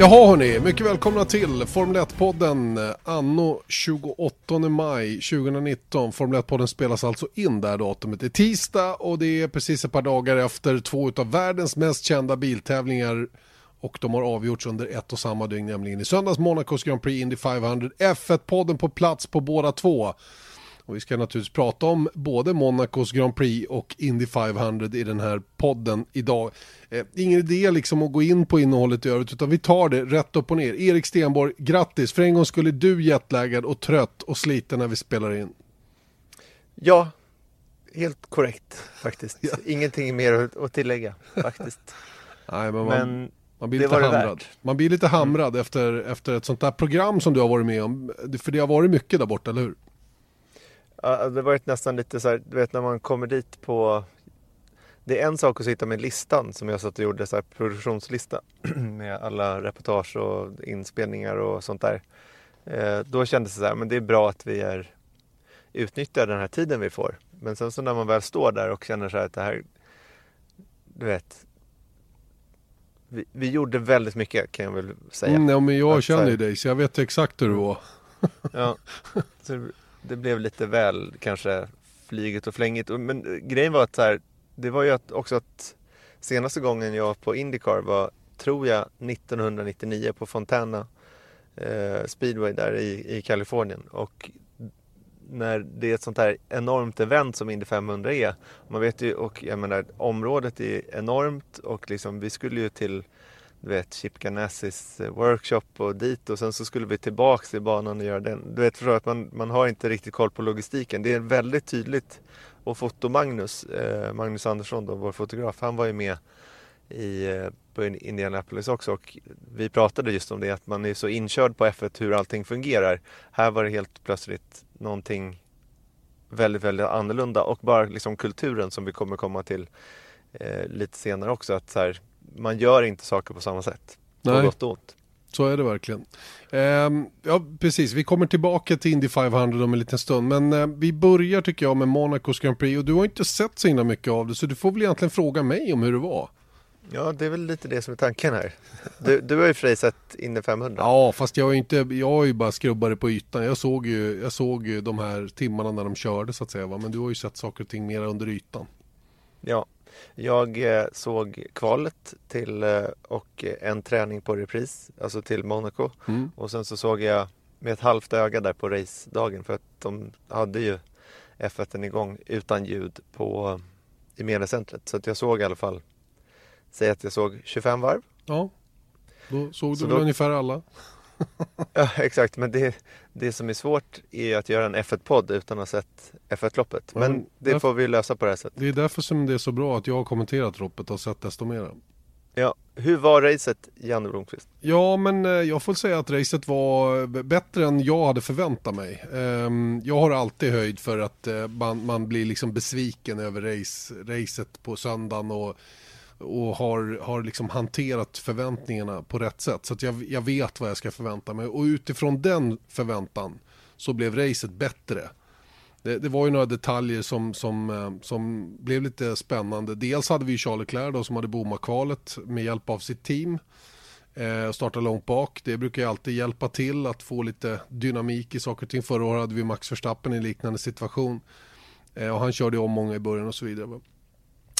Jaha hörni, mycket välkomna till Formel 1-podden eh, anno 28 maj 2019. Formel 1-podden spelas alltså in där datumet. Det är tisdag och det är precis ett par dagar efter två av världens mest kända biltävlingar och de har avgjorts under ett och samma dygn, nämligen i söndags Monacos Grand Prix Indy 500. F1-podden på plats på båda två. Och vi ska naturligtvis prata om både Monacos Grand Prix och Indy 500 i den här podden idag. Eh, ingen idé liksom att gå in på innehållet i övrigt utan vi tar det rätt upp och ner. Erik Stenborg, grattis! För en gång skulle du jetlaggad och trött och sliten när vi spelar in. Ja, helt korrekt faktiskt. ja. Ingenting mer att tillägga faktiskt. Nej, men man, men man blir lite hamrad. Man blir lite hamrad mm. efter, efter ett sånt där program som du har varit med om. För det har varit mycket där borta, eller hur? Ja, det varit nästan lite så här, du vet när man kommer dit på det är en sak att sitta med listan som jag satt och gjorde, så här produktionslista med alla reportage och inspelningar och sånt där. Eh, då kändes det så här, men det är bra att vi är utnyttjar den här tiden vi får. Men sen så när man väl står där och känner så här att det här, du vet, vi, vi gjorde väldigt mycket kan jag väl säga. Mm, ja, men jag att, känner ju dig så jag vet exakt hur det var. ja, så det blev lite väl kanske flyget och flängigt. Men grejen var att så här, det var ju att också att senaste gången jag var på Indycar var, tror jag, 1999 på Fontana eh, Speedway där i, i Kalifornien. Och när det är ett sånt här enormt event som Indy 500 är. Man vet ju, och jag menar området är enormt och liksom vi skulle ju till du vet, Chip Ganassis eh, workshop och dit och sen så skulle vi tillbaks till banan och göra den. Du vet, att man, man har inte riktigt koll på logistiken. Det är väldigt tydligt. Och foto-Magnus, eh, Magnus Andersson då, vår fotograf, han var ju med i, eh, på Indianapolis också och vi pratade just om det att man är så inkörd på F1 hur allting fungerar. Här var det helt plötsligt någonting väldigt, väldigt annorlunda och bara liksom kulturen som vi kommer komma till eh, lite senare också. Att så här, man gör inte saker på samma sätt. På Nej. gott och ont. Så är det verkligen. Um, ja, precis. Vi kommer tillbaka till Indy 500 om en liten stund. Men uh, vi börjar tycker jag med Monacos Grand Prix. Och du har inte sett så himla mycket av det. Så du får väl egentligen fråga mig om hur det var. Ja, det är väl lite det som är tanken här. Du, du har ju för sett Indy 500. Ja, fast jag är inte, jag är ju bara skrubbare på ytan. Jag såg ju, jag såg ju de här timmarna när de körde så att säga. Va? Men du har ju sett saker och ting mer under ytan. Ja, jag eh, såg kvalet till eh, och en träning på repris, alltså till Monaco. Mm. Och sen så såg jag med ett halvt öga där på racedagen för att de hade ju F1 igång utan ljud på, i mediacentret. Så att jag såg i alla fall, säg att jag såg 25 varv. Ja, då såg du så väl då, ungefär alla. ja, exakt. Men det, det som är svårt är att göra en F1-podd utan att ha sett F1-loppet. Men, Men det därför, får vi lösa på det här sättet. Det är därför som det är så bra att jag har kommenterat loppet och sett desto mer. Ja, hur var racet, Janne Blomqvist? Ja, men eh, jag får säga att racet var bättre än jag hade förväntat mig. Ehm, jag har alltid höjd för att eh, man, man blir liksom besviken över race, racet på söndagen och och har, har liksom hanterat förväntningarna på rätt sätt. Så att jag, jag vet vad jag ska förvänta mig. Och utifrån den förväntan så blev racet bättre. Det, det, var ju några detaljer som, som, eh, som blev lite spännande. Dels hade vi Charles Leclerc då, som hade bommat kvalet med hjälp av sitt team. Eh, starta långt bak. Det brukar ju alltid hjälpa till att få lite dynamik i saker och ting. Förra året hade vi Max Verstappen i en liknande situation. Eh, och han körde om många i början och så vidare.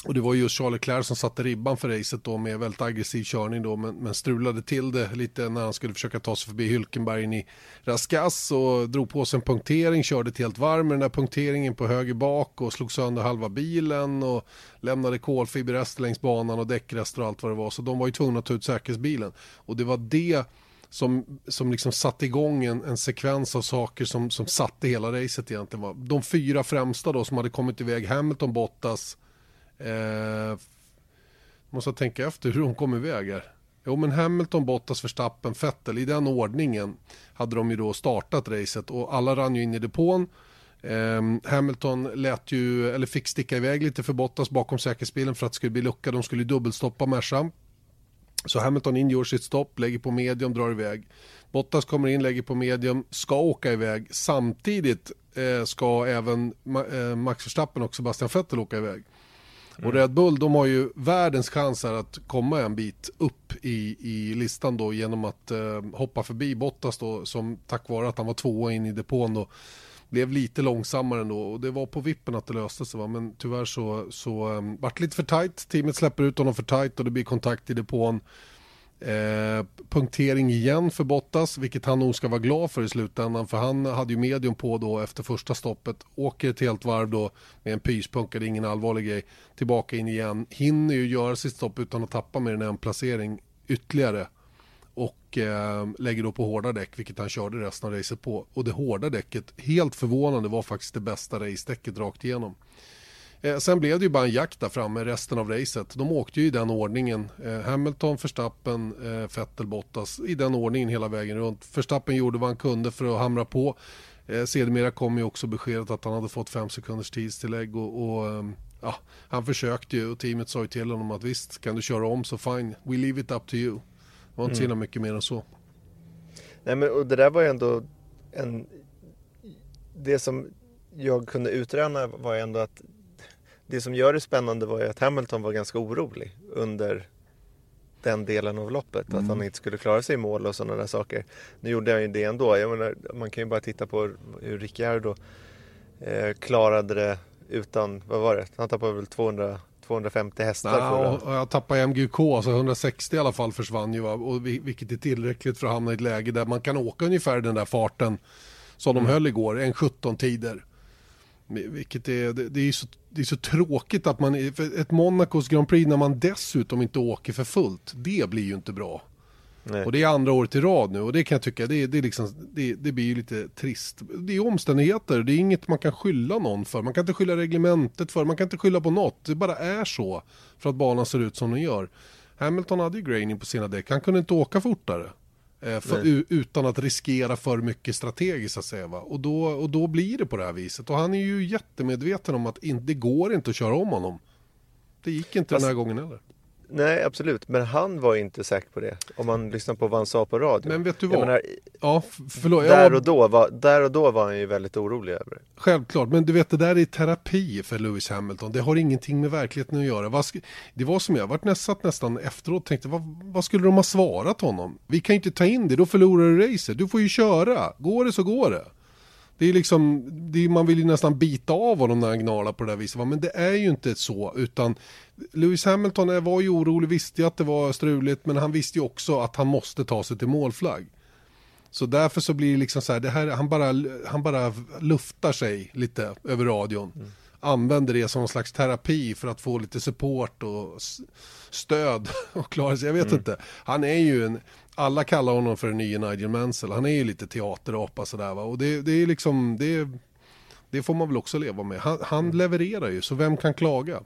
Och det var just Charles Leclerc som satte ribban för racet då med väldigt aggressiv körning då men, men strulade till det lite när han skulle försöka ta sig förbi Hülkenberg in i Raskas och drog på sig en punktering, körde ett helt varv med den där punkteringen på höger bak och slog sönder halva bilen och lämnade kolfiberrester längs banan och däckrester och allt vad det var så de var ju tvungna att ta ut säkerhetsbilen och det var det som, som liksom satte igång en, en sekvens av saker som, som satte hela racet egentligen. De fyra främsta då som hade kommit iväg, Hamilton, Bottas, Eh, måste tänka efter hur de kom iväg här. Jo men Hamilton, Bottas, Verstappen, Vettel, i den ordningen hade de ju då startat racet och alla rann ju in i depån. Eh, Hamilton lät ju, eller fick sticka iväg lite för Bottas bakom säkerhetsbilen för att det skulle bli lucka. De skulle dubbelstoppa Merca. Så Hamilton in, gör sitt stopp, lägger på medium, drar iväg. Bottas kommer in, lägger på medium, ska åka iväg. Samtidigt eh, ska även eh, Max Verstappen och Sebastian Vettel åka iväg. Mm. Och Red Bull de har ju världens chans att komma en bit upp i, i listan då genom att eh, hoppa förbi Bottas då som tack vare att han var tvåa in i depån då blev lite långsammare ändå och det var på vippen att det löste sig va? men tyvärr så, så um, vart det lite för tight. Teamet släpper ut honom för tight och det blir kontakt i depån. Eh, punktering igen för Bottas, vilket han nog ska vara glad för i slutändan. För han hade ju medium på då efter första stoppet. Åker ett helt varv då med en pyspunka, det är ingen allvarlig grej. Tillbaka in igen. Hinner ju göra sitt stopp utan att tappa mer än en placering ytterligare. Och eh, lägger då på hårda däck, vilket han körde resten av racet på. Och det hårda däcket, helt förvånande, var faktiskt det bästa racedäcket rakt igenom. Eh, sen blev det ju bara en jakt där framme resten av racet. De åkte ju i den ordningen. Eh, Hamilton, Verstappen, eh, Vettel, Bottas i den ordningen hela vägen runt. Verstappen gjorde vad han kunde för att hamra på. Eh, sedermera kom ju också beskedet att han hade fått fem sekunders tidstillägg och, och ehm, ja, han försökte ju och teamet sa ju till honom att visst kan du köra om så fine, we leave it up to you. Det var inte mm. så mycket mer än så. Nej men och det där var ju ändå en... Det som jag kunde utröna var ju ändå att det som gör det spännande var ju att Hamilton var ganska orolig under den delen av loppet. Mm. Att han inte skulle klara sig i mål och sådana där saker. Nu gjorde han ju det ändå. Jag menar, man kan ju bara titta på hur Ricciardo eh, klarade det utan, vad var det? Han tappade väl 200, 250 hästar ja, förra. Jag tappade MGK, så 160 i alla fall försvann ju. Och vilket är tillräckligt för att hamna i ett läge där man kan åka ungefär den där farten som de mm. höll igår, en 17 tider. Vilket är, det, det, är så, det är så tråkigt att man, ett Monacos Grand Prix när man dessutom inte åker för fullt, det blir ju inte bra. Nej. Och det är andra året i rad nu och det kan jag tycka, det, det, liksom, det, det blir ju lite trist. Det är omständigheter, det är inget man kan skylla någon för. Man kan inte skylla reglementet för, man kan inte skylla på något. Det bara är så för att banan ser ut som den gör. Hamilton hade ju graining på sina däck, han kunde inte åka fortare. Eh, för, utan att riskera för mycket strategiskt att säga. Va? Och, då, och då blir det på det här viset. Och han är ju jättemedveten om att in, det går inte att köra om honom. Det gick inte Fast, den här gången heller. Nej, absolut. Men han var inte säker på det. Om man lyssnar på vad han sa på radio. Men vet du vad? Menar, ja, förlåt, där, och då var, där och då var han ju väldigt orolig över det. Självklart, men du vet det där är terapi för Lewis Hamilton. Det har ingenting med verkligheten att göra. Det var som jag varit nästan, nästan efteråt tänkte, vad, vad skulle de ha svarat honom? Vi kan ju inte ta in det, då förlorar du racet. Du får ju köra. Går det så går det. Det är liksom, det är, man vill ju nästan bita av honom när han gnalar på det där viset. Men det är ju inte så, utan Lewis Hamilton var ju orolig, visste ju att det var struligt, men han visste ju också att han måste ta sig till målflagg. Så därför så blir det liksom så här, det här han, bara, han bara luftar sig lite över radion. Mm. Använder det som en slags terapi för att få lite support och stöd och klara sig. Jag vet mm. inte. Han är ju en, alla kallar honom för den nya Nigel Mansell. Han är ju lite teaterapa sådär va. Och det, det är liksom, det, det får man väl också leva med. Han, han levererar ju, så vem kan klaga?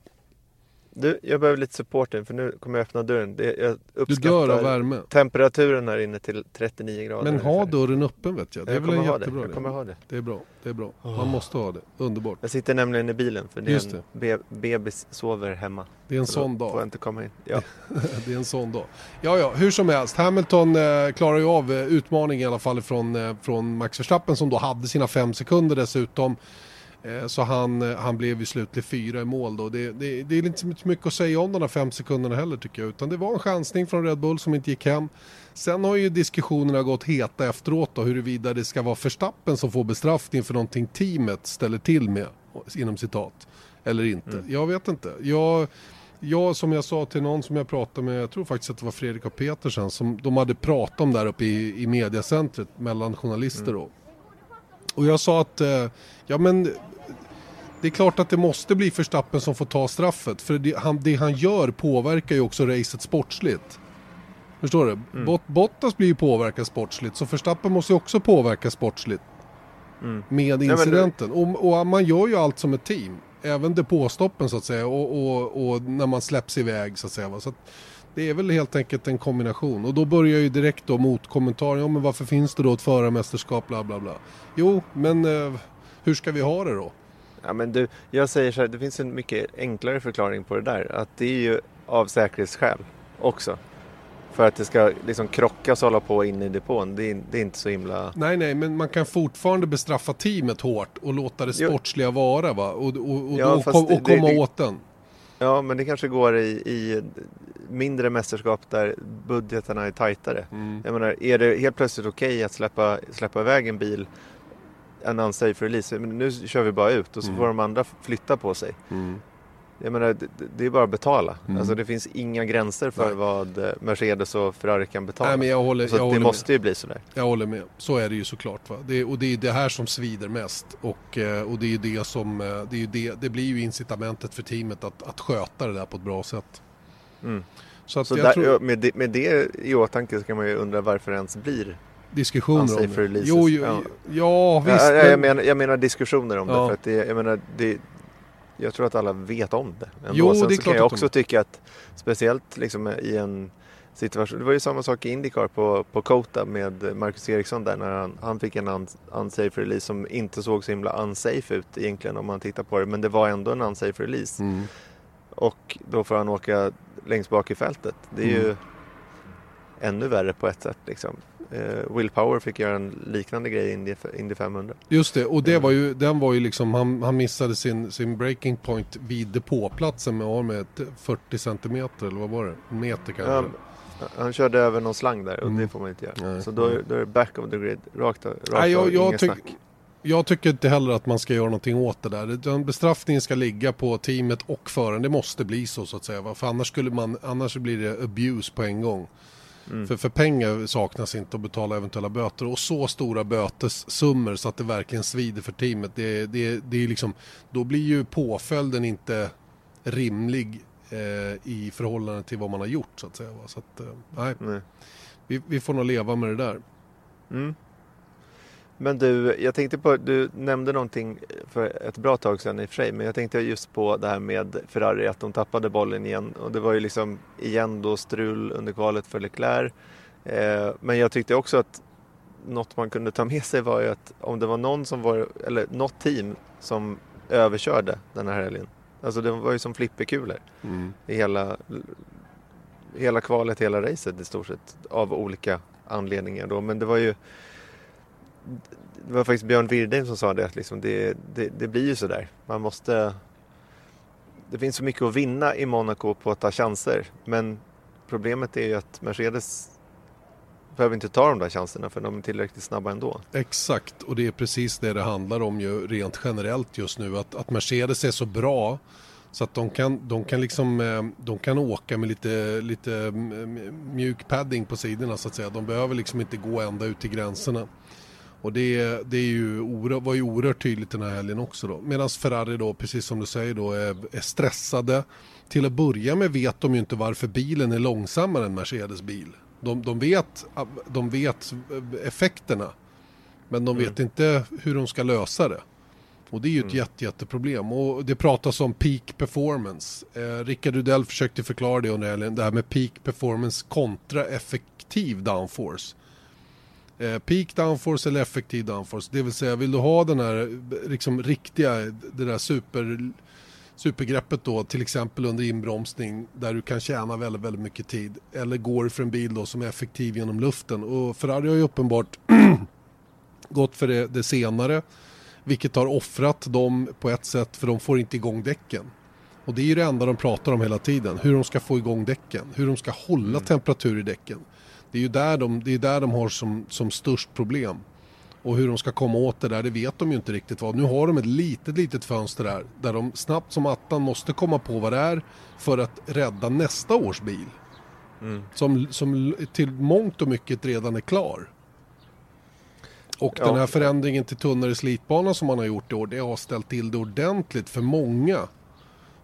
Du, jag behöver lite support för nu kommer jag öppna dörren. Det, jag du dör av värme. temperaturen här inne till 39 grader. Men ha dörren öppen vet jag. Det är jag väl en jättebra det. Jag kommer ha det. Det är bra. Det är bra. Man måste ha det. Underbart. Jag sitter nämligen i bilen för det är Just en be bebis sover hemma. Det är en sån dag. får jag inte komma in. Ja. det är en sån dag. Ja, ja, hur som helst. Hamilton eh, klarar ju av eh, utmaningen i alla fall från, eh, från Max Verstappen som då hade sina fem sekunder dessutom. Eh, så han, eh, han blev ju slutlig fyra i mål då. Det, det, det är inte så mycket att säga om de där fem sekunderna heller tycker jag. Utan det var en chansning från Red Bull som inte gick hem. Sen har ju diskussionerna gått heta efteråt då huruvida det ska vara Förstappen som får bestraffning för någonting teamet ställer till med. Inom citat. Eller inte. Mm. Jag vet inte. Jag, jag som jag sa till någon som jag pratade med, jag tror faktiskt att det var Fredrik och Petersen, som de hade pratat om där uppe i, i mediacentret mellan journalister mm. då. Och jag sa att, eh, ja men det är klart att det måste bli Verstappen som får ta straffet. För det han, det han gör påverkar ju också racet sportsligt. Förstår du? Mm. Bot, Bottas blir ju påverkad sportsligt, så Verstappen måste ju också påverka sportsligt. Mm. Med incidenten. Ja, det... och, och, man gör ju allt som ett team. Även depåstoppen så att säga och, och, och när man släpps iväg så att säga. Så att Det är väl helt enkelt en kombination. Och då börjar ju direkt då motkommentaren, ja men varför finns det då ett förarmästerskap, bla bla bla. Jo, men eh, hur ska vi ha det då? Ja, men du, jag säger så här, det finns en mycket enklare förklaring på det där. Att det är ju av säkerhetsskäl också. För att det ska liksom krockas och hålla på in i depån. Det är, det är inte så himla... Nej, nej, men man kan fortfarande bestraffa teamet hårt och låta det Jo. sportsliga vara va? Och, och, och, Ja, fast kom, det- och komma det- åt den. Ja, men det kanske går i, i mindre mästerskap där budgeterna är tajtare. Mm. Jag menar, är det helt plötsligt okej att släppa, släppa iväg en bil en unsafe release? Men nu kör vi bara ut och så Mm. får de andra flytta på sig. Mm. Jag menar, det, det är bara att betala. Mm. Alltså det finns inga gränser för Nej. vad eh, Mercedes och Ferrari kan betala. Nej, men jag håller, så jag håller det med. måste ju bli sådär. Jag håller med. Så är det ju såklart. Va? Det, och det är det här som svider mest. Och, eh, och det är ju det som, eh, det, är det, det blir ju incitamentet för teamet att, att sköta det där på ett bra sätt. Mm. Så Så där, tror med, det, med det i åtanke så kan man ju undra varför det ens blir. Diskussioner om det. Jo, jo, ja. ja, visst. ja, men- jag, menar, jag menar diskussioner om Ja. det. För att det, jag menar, det, jag tror att alla vet om det. Ändå. Jo, Sen det är så klart kan jag att de också tycka att speciellt liksom i en situation. Det var ju samma sak i Indycar på, på Kota med Marcus Eriksson där när han, han fick en un, unsafe release som inte såg så himla unsafe ut egentligen om man tittar på det. Men det var ändå en unsafe release. Mm. Och då får han åka längst bak i fältet. Det är ju Mm. ännu värre på ett sätt. Liksom. Eh, Will Power fick göra en liknande grej i Indy, Indy 500. Just det, och det Mm. var ju, den var ju liksom, han, han missade sin, sin breaking point vid depåplatsen med, med ett 40 centimeter eller vad var det? En meter kanske? Ja, han körde över någon slang där och Mm. det får man inte göra. Nej. Så då, är- då är det back of the grid, rakt, rakt Nej, jag, jag, inget tyck, snack. jag tycker inte heller att man ska göra någonting åt det där. Den bestraffningen ska ligga på teamet och föraren. Det måste bli så så att säga. För annars, skulle man, annars blir det abuse på en gång. Mm. För, för pengar saknas inte att betala eventuella böter. Och så stora bötessummor så att det verkligen svider för teamet. Det, det, det är liksom, då blir ju påföljden inte rimlig eh, i förhållande till vad man har gjort så att säga. Va? Så att, eh, nej, Nej. vi, vi får nog leva med det där. Mm. Men du, jag tänkte på, du nämnde någonting för ett bra tag sedan i och för sig, men jag tänkte just på det här med Ferrari, att de tappade bollen igen. Och det var ju liksom igen då strul under kvalet för Leclerc. Eh, men jag tyckte också att något man kunde ta med sig var ju att om det var någon som var, eller något team som överkörde den här helgen. Alltså det var ju som flipperkulor i hela, hela kvalet, hela racet i stort sett av olika anledningar då. Men det var ju det var faktiskt Björn Wirdheim som sa det att liksom det, det, det blir ju sådär. Man måste det finns så mycket att vinna i Monaco på att ta chanser. Men problemet är ju att Mercedes behöver inte ta de där chanserna för de är tillräckligt snabba ändå. Exakt, och det är precis det det handlar om ju rent generellt just nu. Att, att Mercedes är så bra så att de kan, de kan, liksom, eh, de kan åka med lite, lite mm, mm, mjuk padding på sidorna så att säga. De behöver liksom inte gå ända ut till gränserna. Och det, det är ju oerhört, var ju oerhört tydligt den här helgen också då. Medan Ferrari då, precis som du säger då, är, är stressade. Till att börja med vet de ju inte varför bilen är långsammare än Mercedes bil. De, de, vet, de vet effekterna. Men de vet inte hur de ska lösa det. Och det är ju ett jätte, jätteproblem. Och det pratas om peak performance. Eh, Rickard Rudell försökte förklara det under helgen. Det här med peak performance kontra effektiv downforce. Eh, peak downforce eller effektiv downforce. Det vill säga, vill du ha den här liksom riktiga, det där super, supergreppet då, till exempel under inbromsning där du kan tjäna väldigt, väldigt mycket tid. Eller går för en bil då som är effektiv genom luften. Och Ferrari har ju uppenbart gått för det, det senare. Vilket har offrat dem på ett sätt för de får inte igång däcken. Och det är ju det enda de pratar om hela tiden. Hur de ska få igång däcken. Hur de ska hålla temperatur i däcken. Det är ju där de, det är där de har som, som störst problem. Och hur de ska komma åt det där, det vet de ju inte riktigt vad. Nu har de ett litet, litet fönster där. Där de snabbt som attan måste komma på vad det är för att rädda nästa års bil. Som, som till mångt och mycket redan är klar. Och Ja. den här förändringen till tunnare slitbana som man har gjort i år, det har ställt till det ordentligt för många.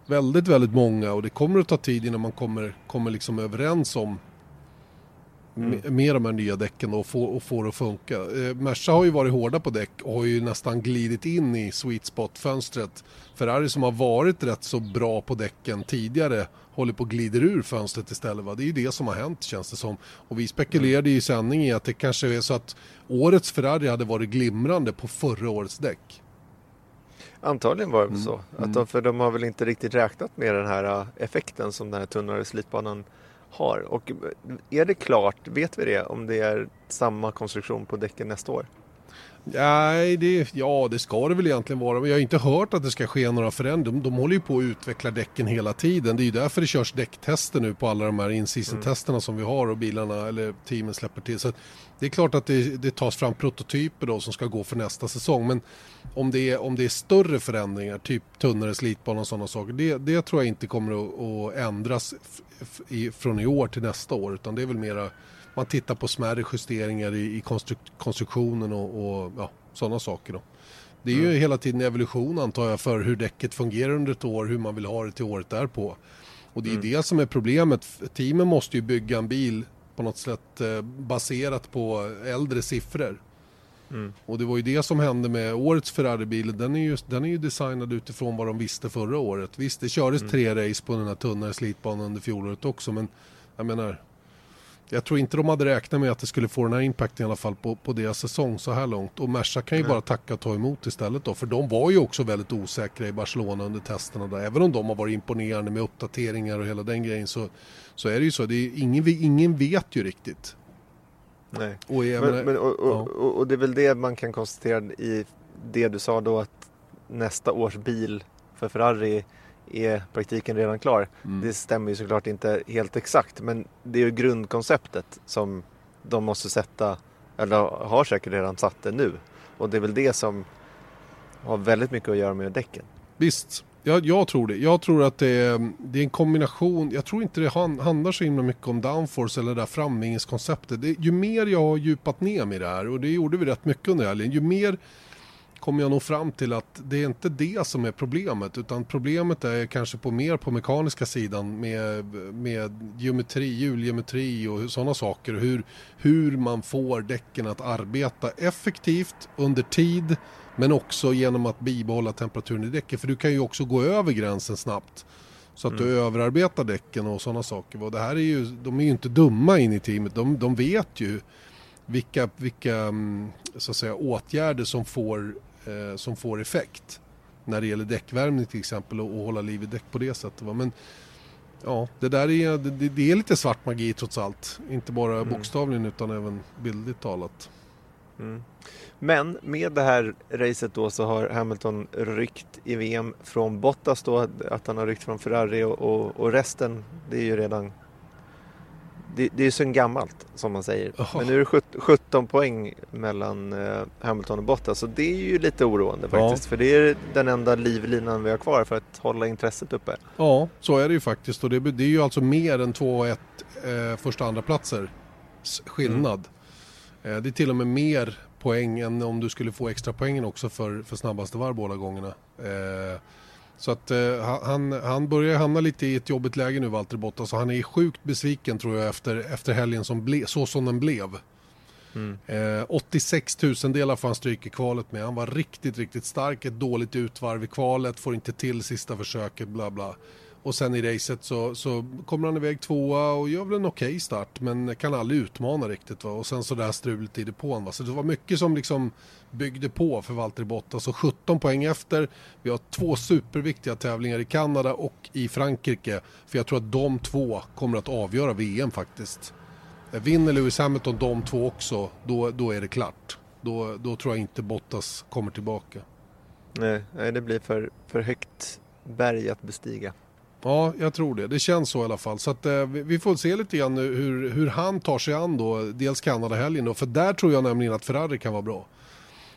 Väldigt, väldigt många och det kommer att ta tid innan man kommer, kommer liksom överens om med, med de här nya däcken och får, och får det att funka. Eh, Merca har ju varit hårda på däck och har ju nästan glidit in i sweet spot-fönstret. Ferrari som har varit rätt så bra på däcken tidigare håller på att glider ur fönstret istället. Va? Det är ju det som har hänt känns det som. Och vi spekulerade i sändning i att det kanske är så att årets Ferrari hade varit glimrande på förra årets däck. Antagligen var det Mm. så. Att Mm. de, för de har väl inte riktigt räknat med den här äh, effekten som den här tunnare slitbanan har. Och är det klart, vet vi det, om det är samma konstruktion på däcken nästa år? Nej, det, ja det ska det väl egentligen vara. Men jag har inte hört att det ska ske några förändringar. De, de håller ju på att utveckla däcken hela tiden. Det är ju därför det körs däcktester nu på alla de här in-season-testerna som vi har och bilarna eller teamen släpper till. Så det är klart att det, det tas fram prototyper då som ska gå för nästa säsong. Men om det är, om det är större förändringar, typ tunnare slitbana och sådana saker, det, det tror jag inte kommer att, att ändras i, från i år till nästa år. Utan det är väl mera man tittar på smärre justeringar i, i konstruk konstruktionen och, och ja, sådana saker. Då. Det är ju hela tiden evolution antar jag för hur däcket fungerar under ett år, hur man vill ha det till året därpå. Och det är det som är problemet. Teamen måste ju bygga en bil på något sätt eh, baserat på äldre siffror. Mm. Och det var ju det som hände med årets Ferrari-bil. Den är ju, den är ju designad utifrån vad de visste förra året. Visst, det kördes tre race på den här tunnare slitbanan under fjolåret också, men jag menar, jag tror inte de hade räknat med att det skulle få den här impacten i alla fall på, på deras säsong så här långt. Och Merca kan ju Nej. bara tacka och ta emot istället då. För de var ju också väldigt osäkra i Barcelona under testerna där. Även om de har varit imponerande med uppdateringar och hela den grejen så, så är det ju så. Det är, ingen, ingen vet ju riktigt. Nej. Och Men, men, och, och, ja. och, det är väl det man kan konstatera i det du sa då att nästa års bil för Ferrari är praktiken redan klar. Mm. Det stämmer ju såklart inte helt exakt men det är ju grundkonceptet som de måste sätta, eller har säkert redan satt det nu. Och det är väl det som har väldigt mycket att göra med däcken. Visst, jag, jag tror det. Jag tror att det är, det är en kombination. Jag tror inte det handlar så himla mycket om downforce eller det där framvingningskonceptet. Det, ju mer jag har djupat ner mig i det här, och det gjorde vi rätt mycket under helgen, ju mer kommer jag nog fram till att det är inte det som är problemet utan problemet är kanske på mer på mekaniska sidan med, med geometri, hjulgeometri och sådana saker. Hur, hur man får däcken att arbeta effektivt under tid men också genom att bibehålla temperaturen i däcket. För du kan ju också gå över gränsen snabbt. Så att du överarbetar däcken och sådana saker. Och det här är ju, de är ju inte dumma in i teamet. De, de vet ju vilka, vilka mm, så att säga, åtgärder som får, eh, som får effekt. När det gäller däckvärmning till exempel och, och hålla liv i däck på det sättet. Va? Men ja, det där är, det, det är lite svart magi trots allt. Inte bara Mm. bokstavligen utan även bildligt talat. Mm. Men med det här racet då så har Hamilton ryckt i VM från Bottas då, att han har ryckt från Ferrari och, och, och resten det är ju redan det, det är ju sen gammalt som man säger. Jaha. Men nu är det sjut- 17 poäng mellan eh, Hamilton och Bottas så det är ju lite oroande Ja. faktiskt. För det är den enda livlinan vi har kvar för att hålla intresset uppe. Ja, så är det ju faktiskt. Och det, det är ju alltså mer än 2-1 eh, första andra platser skillnad. Eh, det är till och med mer poäng än om du skulle få extra poängen också för, för snabbaste varv båda gångerna. Eh, så att eh, han, han börjar hamna lite i ett jobbigt läge nu, Valtteri Bottas. Och han är sjukt besviken tror jag efter, efter helgen som ble, så som den blev. Mm. Eh, 86 tusendelar får han stryk i kvalet med. Han var riktigt, riktigt stark. Ett dåligt utvarv i kvalet, får inte till sista försöket, bla bla. Och sen i racet så, så kommer han iväg tvåa och gör väl en okej start men kan aldrig utmana riktigt. Va? Och sen så det här strulet i depån. Va? Så det var mycket som liksom byggde på för Valtteri Bottas. Alltså och 17 poäng efter. Vi har två superviktiga tävlingar i Kanada och i Frankrike. För jag tror att de två kommer att avgöra VM faktiskt. Vinner Lewis Hamilton de två också, då, då är det klart. Då, då tror jag inte Bottas kommer tillbaka. Nej, nej, det blir för, för högt berg att bestiga. Ja, jag tror det. Det känns så i alla fall. Så att, eh, vi får se lite grann hur, hur han tar sig an då, dels Kanada-helgen då, för där tror jag nämligen att Ferrari kan vara bra.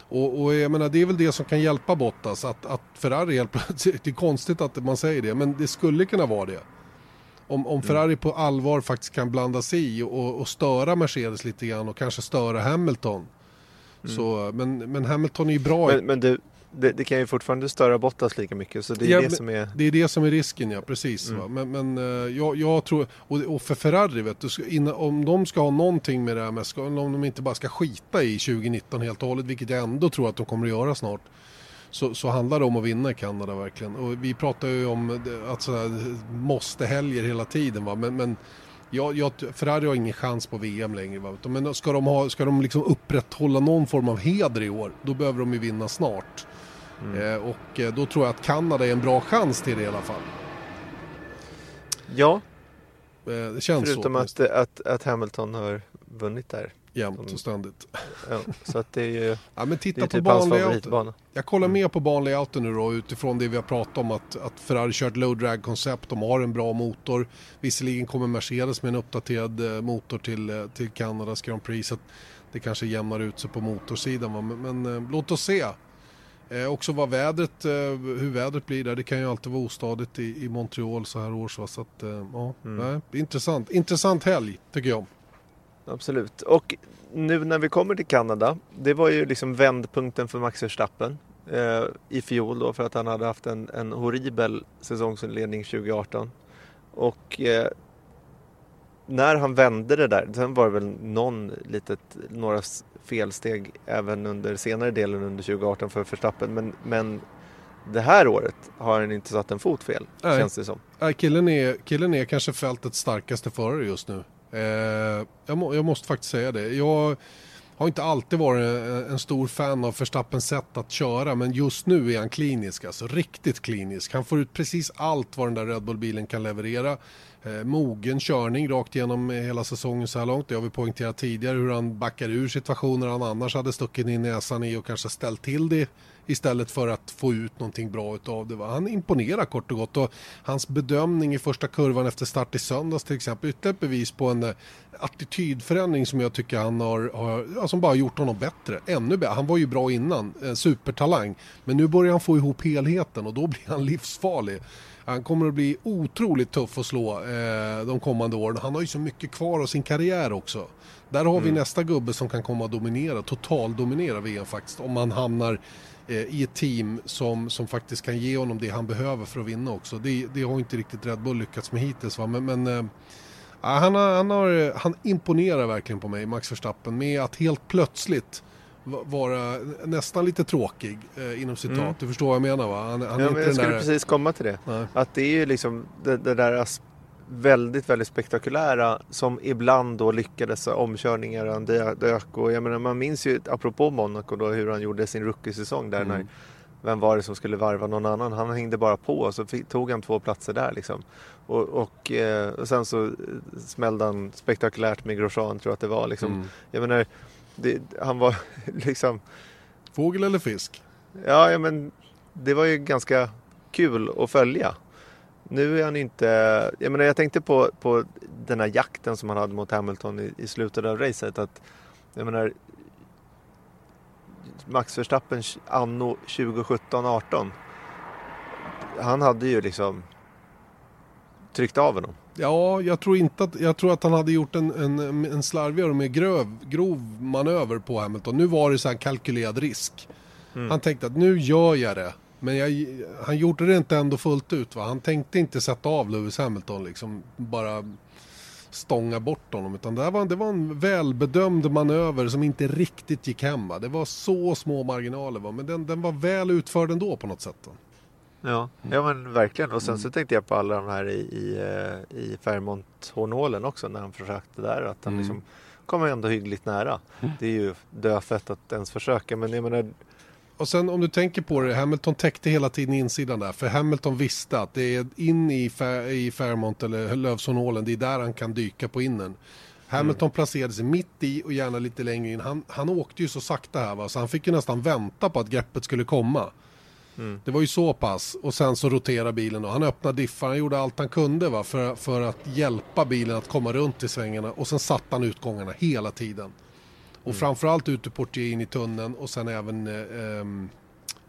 Och, och jag menar, det är väl det som kan hjälpa Bottas, att, att Ferrari hjälper. Det är konstigt att man säger det, men det skulle kunna vara det. Om, om Ferrari på allvar faktiskt kan blanda sig i och, och störa Mercedes lite grann och kanske störa Hamilton. Så, men, men Hamilton är ju bra. Men, men du, det, det, kan ju fortfarande störa Bottas lika mycket. Så det är ja, det som är... Det är det som är risken, ja. Precis. Mm. Men, men uh, jag, jag, tror, och, för Ferrari, vet du, om de ska ha någonting med det här med, om de inte bara ska skita i 2019 helt och hållet, vilket jag ändå tror att de kommer att göra snart. Så, så handlar det om att vinna i Kanada verkligen. Och vi pratar ju om att sådär, måste helger hela tiden. Va? Men, men jag, jag, Ferrari har ingen chans på VM längre. Va? Men ska de, ha, ska de liksom upprätthålla någon form av heder i år, då behöver de ju vinna snart. Mm. Eh, och eh, då tror jag att Kanada är en bra chans till det i alla fall. Ja. Eh, det känns Förutom så. Att, att, att Hamilton har vunnit där. Jämt och ständigt. Ja, så att det är ju ja, men titta det är på typ hans banlayouten. Jag kollar mm. mer på banlayouten nu då utifrån det vi har pratat om att, att Ferrari kört low drag koncept. De har en bra motor. Visserligen kommer Mercedes med en uppdaterad motor till, till Kanadas Grand Prix. Så det kanske jämnar ut sig på motorsidan. Men, men låt oss se. Eh, också vad vädret, eh, hur vädret blir där. Det kan ju alltid vara ostadigt i, i Montreal så här års. Va? Så att, eh, ja, mm. nej, intressant. Intressant helg tycker jag. Absolut. Och nu när vi kommer till Kanada. Det var ju liksom vändpunkten för Max Verstappen. Eh, I fjol då för att han hade haft en, en horribel säsongsinledning 2018. Och eh, när han vände det där, sen var det väl någon litet, några felsteg även under senare delen under 2018 för Verstappen. Men, men det här året har han inte satt en fot fel, Nej. känns det som. Nej, killen, är, killen är kanske fältets starkaste förare just nu. Eh, jag, må, jag, måste faktiskt säga det. Jag har inte alltid varit en stor fan av Verstappens sätt att köra men just nu är han klinisk, alltså riktigt klinisk. Han får ut precis allt vad den där Red Bull-bilen kan leverera. Eh, mogen körning rakt igenom hela säsongen så här långt. Det har vi poängterat tidigare hur han backar ur situationer han annars hade stuckit in näsan i och kanske ställt till det istället för att få ut någonting bra utav det. Han imponerar kort och gott och hans bedömning i första kurvan efter start i söndags till exempel ytterligare ett bevis på en eh, attitydförändring som jag tycker han har, har ja, som bara gjort honom bättre. Ännu bättre. Han var ju bra innan, en supertalang. Men nu börjar han få ihop helheten och då blir han livsfarlig. Han kommer att bli otroligt tuff att slå eh, de kommande åren. Han har ju så mycket kvar av sin karriär också. Där har vi mm. nästa gubbe som kan komma att dominera, totaldominera VM faktiskt. Om han hamnar eh, i ett team som, som faktiskt kan ge honom det han behöver för att vinna också. Det, det har inte riktigt Red Bull lyckats med hittills. Va? Men, men eh, han, har, han, har, han imponerar verkligen på mig, Max Verstappen, med att helt plötsligt vara nästan lite tråkig eh, inom citat. Mm. Du förstår vad jag menar va? Han, han ja, men jag skulle där... precis komma till det. Nej. Att det är ju liksom det, det, där väldigt, väldigt spektakulära som ibland då lyckades omkörningar han dök och jag menar man minns ju apropå Monaco då hur han gjorde sin rookie-säsong där mm. när vem var det som skulle varva någon annan? Han hängde bara på och så tog han två platser där liksom. Och, och, eh, och sen så smällde han spektakulärt med Grosjean tror jag att det var liksom. Mm. Jag menar, det, han var liksom... Fågel eller fisk? Ja, ja, men det var ju ganska kul att följa. Nu är han inte... Jag menar, jag tänkte på, på den här jakten som han hade mot Hamilton i, i slutet av racet. Att, jag menar, Max Verstappen anno 2017-18. Han hade ju liksom tryckt av honom. Ja, jag tror inte att, jag tror att han hade gjort en, en, en slarvigare och mer gröv, grov manöver på Hamilton. Nu var det så här kalkylerad risk. Mm. Han tänkte att nu gör jag det. Men jag, han gjorde det inte ändå fullt ut. Va? Han tänkte inte sätta av Lewis Hamilton liksom. Bara stånga bort honom. Utan det var, det var en välbedömd manöver som inte riktigt gick hem. Va? Det var så små marginaler. Va? Men den, den var väl utförd ändå på något sätt. Va? Ja, ja men verkligen. Och sen så mm. tänkte jag på alla de här i, i, eh, i Fairmont-hårnålen också när han försökte där. Att han mm. liksom kommer ändå hyggligt nära. Mm. Det är ju dödfött att ens försöka. Men jag menar... Och sen om du tänker på det, Hamilton täckte hela tiden insidan där. För Hamilton visste att det är in i, i Fairmont eller Lövsånålen, det är där han kan dyka på innen. Hamilton mm. placerade sig mitt i och gärna lite längre in. Han, han åkte ju så sakta här va, så han fick ju nästan vänta på att greppet skulle komma. Mm. Det var ju så pass och sen så roterade bilen och han öppnade diffar, han gjorde allt han kunde va, för, för att hjälpa bilen att komma runt i svängarna och sen satte han utgångarna hela tiden. Och mm. framförallt ut ur portier in i tunneln och sen även eh,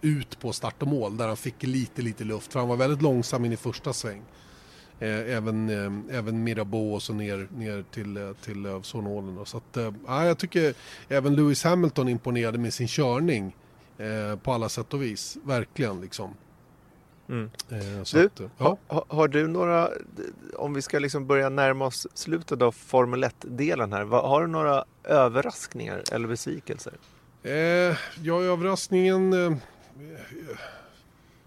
ut på start och mål där han fick lite, lite luft för han var väldigt långsam in i första sväng. Eh, även, eh, även Mirabeau och så ner, ner till, eh, till Övsånålen. Så att, eh, jag tycker även Lewis Hamilton imponerade med sin körning Eh, på alla sätt och vis, verkligen liksom. Mm. Eh, så Du, att, eh, ja. ha, har du några, om vi ska liksom börja närma oss slutet av Formel 1-delen här, har du några överraskningar eller besvikelser? Eh, ja, överraskningen... Eh,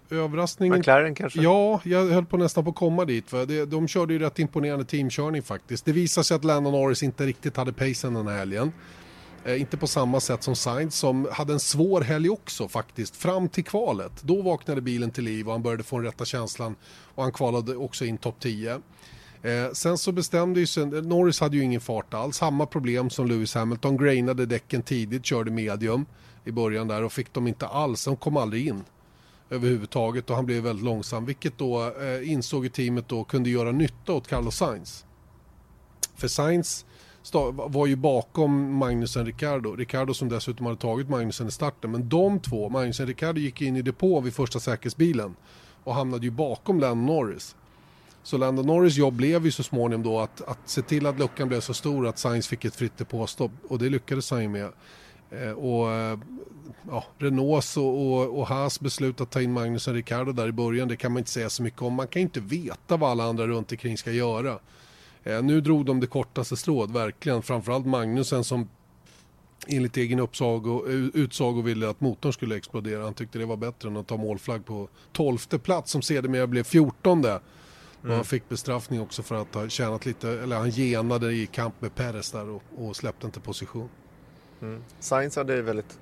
överraskningen... McLaren kanske? Ja, jag höll på nästan på att komma dit. För det, de körde ju rätt imponerande teamkörning faktiskt. Det visade sig att Landon Norris inte riktigt hade pacen den här helgen. Eh, inte på samma sätt som Sainz som hade en svår helg också faktiskt. Fram till kvalet. Då vaknade bilen till liv och han började få den rätta känslan. Och han kvalade också in topp 10. Eh, sen så bestämde ju sig, Norris hade ju ingen fart alls. Samma problem som Lewis Hamilton. Grainade däcken tidigt, körde medium i början där och fick dem inte alls. De kom aldrig in överhuvudtaget och han blev väldigt långsam. Vilket då eh, insåg i teamet då kunde göra nytta åt Carlos Sainz. För Sainz var ju bakom Magnusen Ricardo. Ricardo som dessutom hade tagit Magnusen i starten. Men de två, Magnusen och Ricardo gick in i depå vid första säkerhetsbilen. Och hamnade ju bakom Landon Norris. Så Landon Norris jobb blev ju så småningom då att, att se till att luckan blev så stor att Sainz fick ett fritt depåstopp. Och det lyckades han ju med. Eh, och eh, ja, Renaults och, och, och Haas beslut att ta in Magnusen Ricardo där i början, det kan man inte säga så mycket om. Man kan inte veta vad alla andra runt omkring ska göra. Eh, nu drog de det kortaste strået, verkligen. Framförallt Magnusen som enligt egen uppsago, utsago ville att motorn skulle explodera. Han tyckte det var bättre än att ta målflagg på 12 plats som sedermera blev 14. Och han fick bestraffning också för att ha tjänat lite, eller han genade i kamp med Perez där och, och släppte inte position. Mm. Sainz hade ett väldigt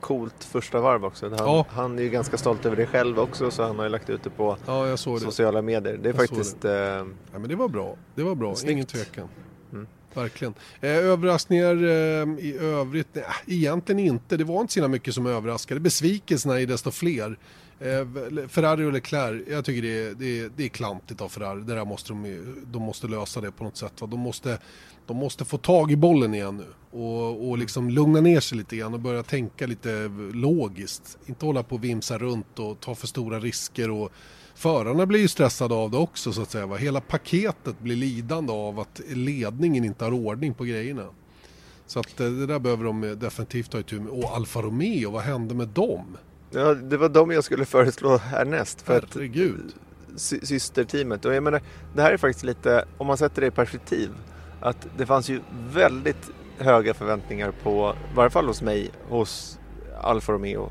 coolt första varv också. Han, Ja. han är ju ganska stolt över det själv också så han har ju lagt ut det på Ja, jag såg det. sociala medier. Det är Jag faktiskt... Eh, Ja, men det var bra. Det var bra, Snyggt. ingen tvekan. Mm. Verkligen. Eh, överraskningar eh, i övrigt? Nej, egentligen inte. Det var inte så mycket som överraskade. Besvikelserna är desto fler. Eh, Ferrari och Leclerc, jag tycker det är, det är, det är klantigt av Ferrari. Det där måste de, de måste lösa det på något sätt. Va? De, måste, de måste få tag i bollen igen nu. Och, och liksom lugna ner sig lite grann och börja tänka lite logiskt. Inte hålla på och vimsa runt och ta för stora risker. Och, Förarna blir ju stressade av det också så att säga. Va? Hela paketet blir lidande av att ledningen inte har ordning på grejerna. Så att eh, det där behöver de definitivt ta itu med. Och Alfa Romeo, vad hände med dem? Ja, det var de jag skulle föreslå härnäst. För att Herregud. sy- systerteamet. Och jag menar, det här är faktiskt lite, om man sätter det i perspektiv, att det fanns ju väldigt höga förväntningar på, i varje fall hos mig, hos Alfa Romeo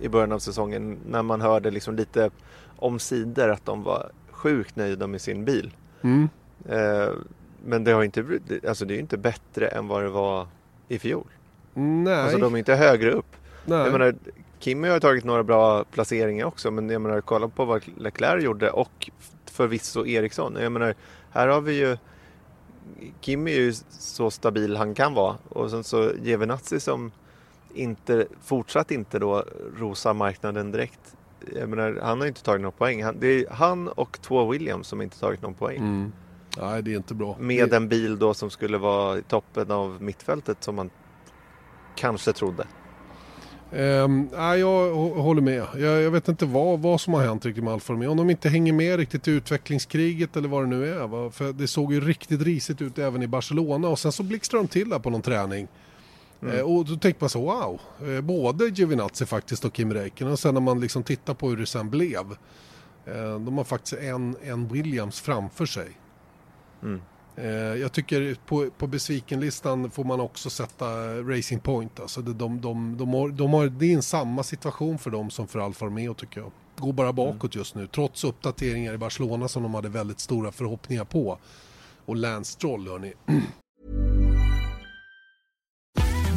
i början av säsongen när man hörde liksom lite om sidor att de var sjukt nöjda med sin bil. Mm. Eh, men det har inte, alltså det är ju inte bättre än vad det var i fjol. Nej. Alltså de är inte högre upp. Nej. Jag menar, Kimi har tagit några bra placeringar också men jag menar kolla på vad Leclerc gjorde och förvisso Eriksson. Jag menar, här har vi ju Kimi är ju så stabil han kan vara och sen så Giovinazzi som inte, fortsatt inte då rosar marknaden direkt. Jag menar, han har inte tagit någon poäng. Han, det är han och två Williams som inte tagit någon poäng. Mm. Nej, det är inte bra. Med det... en bil då som skulle vara i toppen av mittfältet som man kanske trodde. Ehm, nej, jag hå- håller med. Jag, jag vet inte vad, vad som har hänt riktigt med Alfa Romeo. Om de inte hänger med riktigt i utvecklingskriget eller vad det nu är. Va? För det såg ju riktigt risigt ut även i Barcelona och sen så blixtrade de till där på någon träning. Mm. Eh, och då tänkte man så wow, eh, både Giovinazzi faktiskt och Kim Räikkönen och sen när man liksom tittar på hur det sen blev. Eh, de har faktiskt en, en Williams framför sig. Mm. Eh, jag tycker på, på besvikenlistan får man också sätta Racing Point. Alltså de, de, de, de, har, de har, det är en samma situation för dem som för Alfa Romeo tycker jag. Går bara bakåt just nu, trots uppdateringar i Barcelona som de hade väldigt stora förhoppningar på. Och Lance Stroll, hörni.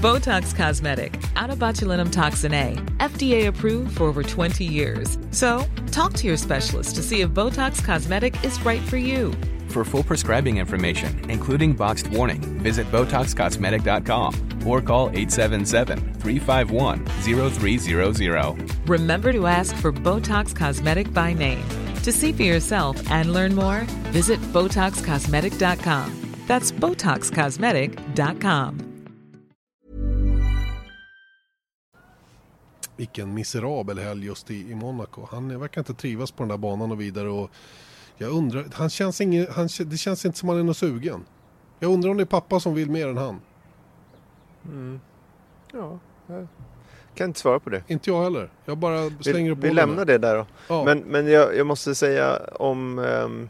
Botox Cosmetic, botulinum toxin A, FDA approved for over 20 years. So, talk to your specialist to see if Botox Cosmetic is right for you. For full prescribing information, including boxed warning, visit BotoxCosmetic.com or call 877-351-0300. Remember to ask for Botox Cosmetic by name. To see for yourself and learn more, visit BotoxCosmetic.com. That's BotoxCosmetic.com. Vilken miserabel helg just i, i Monaco. Han verkar inte trivas på den där banan och vidare. Och jag undrar, han känns ingen, han, det känns inte som han är något sugen. Jag undrar om det är pappa som vill mer än han. Ja. Kan inte svara på det. Inte jag heller. Jag bara slänger Vi, upp vi bollen lämnar det där då. Ja. Men, men jag, jag måste säga om... ehm,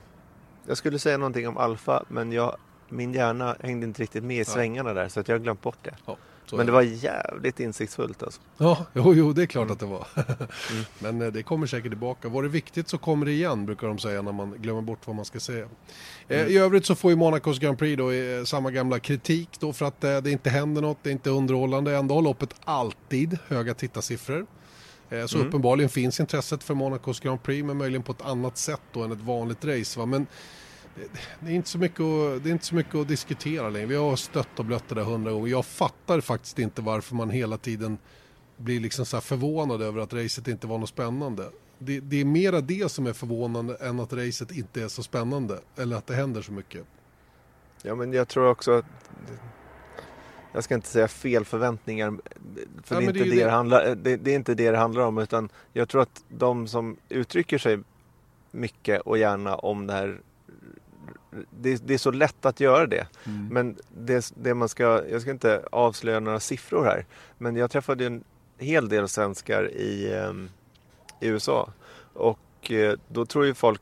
jag skulle säga någonting om Alfa men jag, min hjärna hängde inte riktigt med i svängarna där så att jag har glömt bort det. Ja, Men det var jävligt insiktsfullt alltså. Ja, jo, jo, det är klart att det var. Mm. Men eh, det kommer säkert tillbaka. Var det viktigt så kommer det igen, brukar de säga när man glömmer bort vad man ska säga. Eh, Mm. I övrigt så får ju Monacos Grand Prix då eh, samma gamla kritik då för att det inte händer något, det är inte underhållande. Ändå har loppet alltid höga tittarsiffror. Så Mm. uppenbarligen finns intresset för Monacos Grand Prix, men möjligen på ett annat sätt då än ett vanligt race. Va? Men det- är, inte så mycket att, det är inte så mycket att diskutera längre. Vi har stött och blött det där hundra gånger. Jag fattar faktiskt inte varför man hela tiden blir liksom så förvånad över att racet inte var något spännande. Det, det är mera det som är förvånande än att racet inte är så spännande. Eller att det händer så mycket. Ja men jag tror också att... Jag ska inte säga fel förväntningar. För Ja, det, är inte det, det. det, handlar, det, det är inte det det handlar om. Utan jag tror att de som uttrycker sig mycket och gärna om det här. Det, det är så lätt att göra det. Men det, det man ska, jag ska inte avslöja några siffror här. Men jag träffade en hel del svenskar i, ehm, i USA. Och eh, då tror ju folk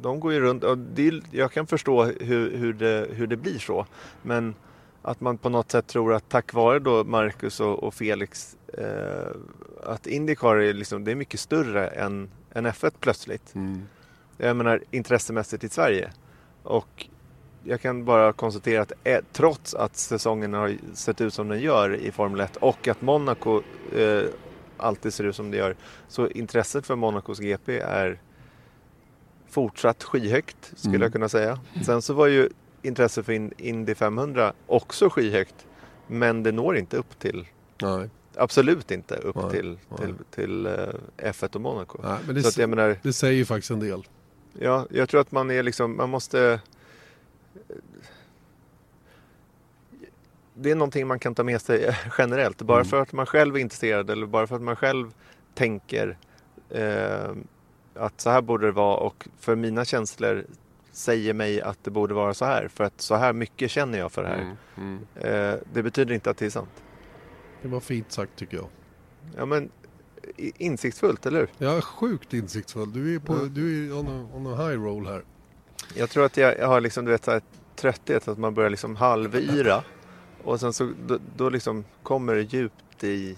de går ju runt och det, jag kan förstå hur, hur, det, hur det blir så. Men att man på något sätt tror att tack vare då Marcus och, och Felix eh, att Indycar är, liksom, det är mycket större än, än F1 plötsligt. Jag menar intressemässigt i Sverige. Och jag kan bara konstatera att eh, trots att säsongen har sett ut som den gör i Formel 1 och att Monaco eh, alltid ser ut som det gör så intresset för Monacos GP är fortsatt skyhögt skulle Mm. jag kunna säga. Sen så var ju intresset för In- Indy 500 också skyhögt men det når inte upp till Nej. Absolut inte upp Nej, till, nej. till, till eh, F1 och Monaco. Nej, det, Så att jag menar, det säger ju faktiskt en del. Ja, jag tror att man är liksom, man måste... Det är någonting man kan ta med sig generellt. Bara Mm. för att man själv är intresserad eller bara för att man själv tänker eh, att så här borde det vara och för mina känslor säger mig att det borde vara så här. För att så här mycket känner jag för det här. Eh, det betyder inte att det är sant. Det var fint sagt tycker jag. Ja, men insiktsfullt, eller hur? Är sjukt insiktsfull. Du är, på, Ja. du är on, a, on a high roll här. Jag tror att jag, jag har liksom, du vet, så här, trötthet, att man börjar liksom halvyra. Och sen så då, då liksom kommer det djupt i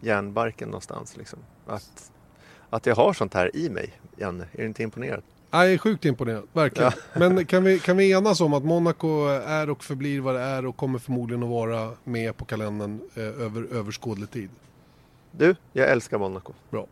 hjärnbarken någonstans. Liksom. Att, att jag har sånt här i mig, Janne. Är du inte imponerad? Jag är sjukt imponerad, verkligen. Men kan vi, kan vi enas om att Monaco är och förblir vad det är och kommer förmodligen att vara med på kalendern eh, över överskådlig tid? Du, jag älskar Monaco. Bra.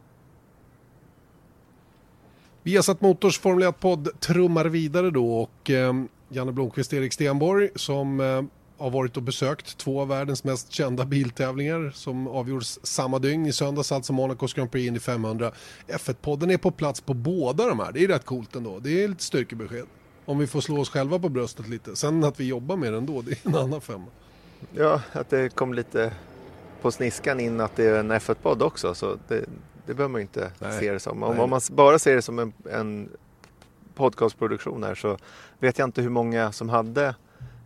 Viasat Motors Formel 1-podd trummar vidare då och eh, Janne Blomqvist Erik Stenborg som eh, har varit och besökt två av världens mest kända biltävlingar som avgjordes samma dygn i söndags, alltså Monacos Grand Prix Indy 500. F1-podden är på plats på båda de här, det är rätt coolt ändå. Det är lite styrkebesked. Om vi får slå oss själva på bröstet lite. Sen att vi jobbar med det ändå, det är en annan femma. Ja, att det kom lite på sniskan in att det är en F1-podd också. Så det, det behöver man inte Nej. se det som. Om, om man bara ser det som en, en podcastproduktion här så vet jag inte hur många som hade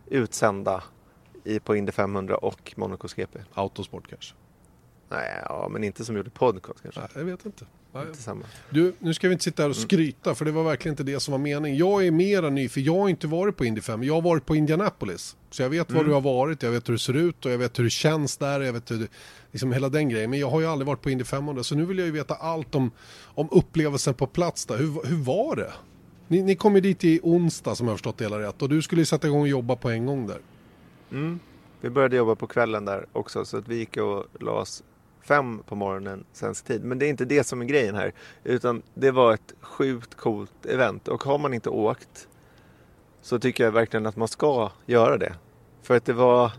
utsända i, på Indy 500 och Monacos GP. Autosport kanske. Nej, ja, men inte som gjorde podcast kanske. Nej, jag vet inte. Du, nu ska vi inte sitta här och Mm. skryta för det var verkligen inte det som var meningen. Jag är mera ny för jag har inte varit på Indy 5. Jag har varit på Indianapolis. Så jag vet var Mm. du har varit, jag vet hur det ser ut och jag vet hur det känns där. Jag vet hur det, liksom hela den grejen. Men jag har ju aldrig varit på Indy 500 så nu vill jag ju veta allt om, om upplevelsen på plats där. Hur, hur var det? Ni, ni kom ju dit i onsdag som jag har förstått det hela rätt och du skulle ju sätta igång och jobba på en gång där. Mm. Vi började jobba på kvällen där också så att vi gick och la oss fem på morgonen svensk tid. Men det är inte det som är grejen här. Utan det var ett sjukt coolt event. Och har man inte åkt så tycker jag verkligen att man ska göra det. För att det var...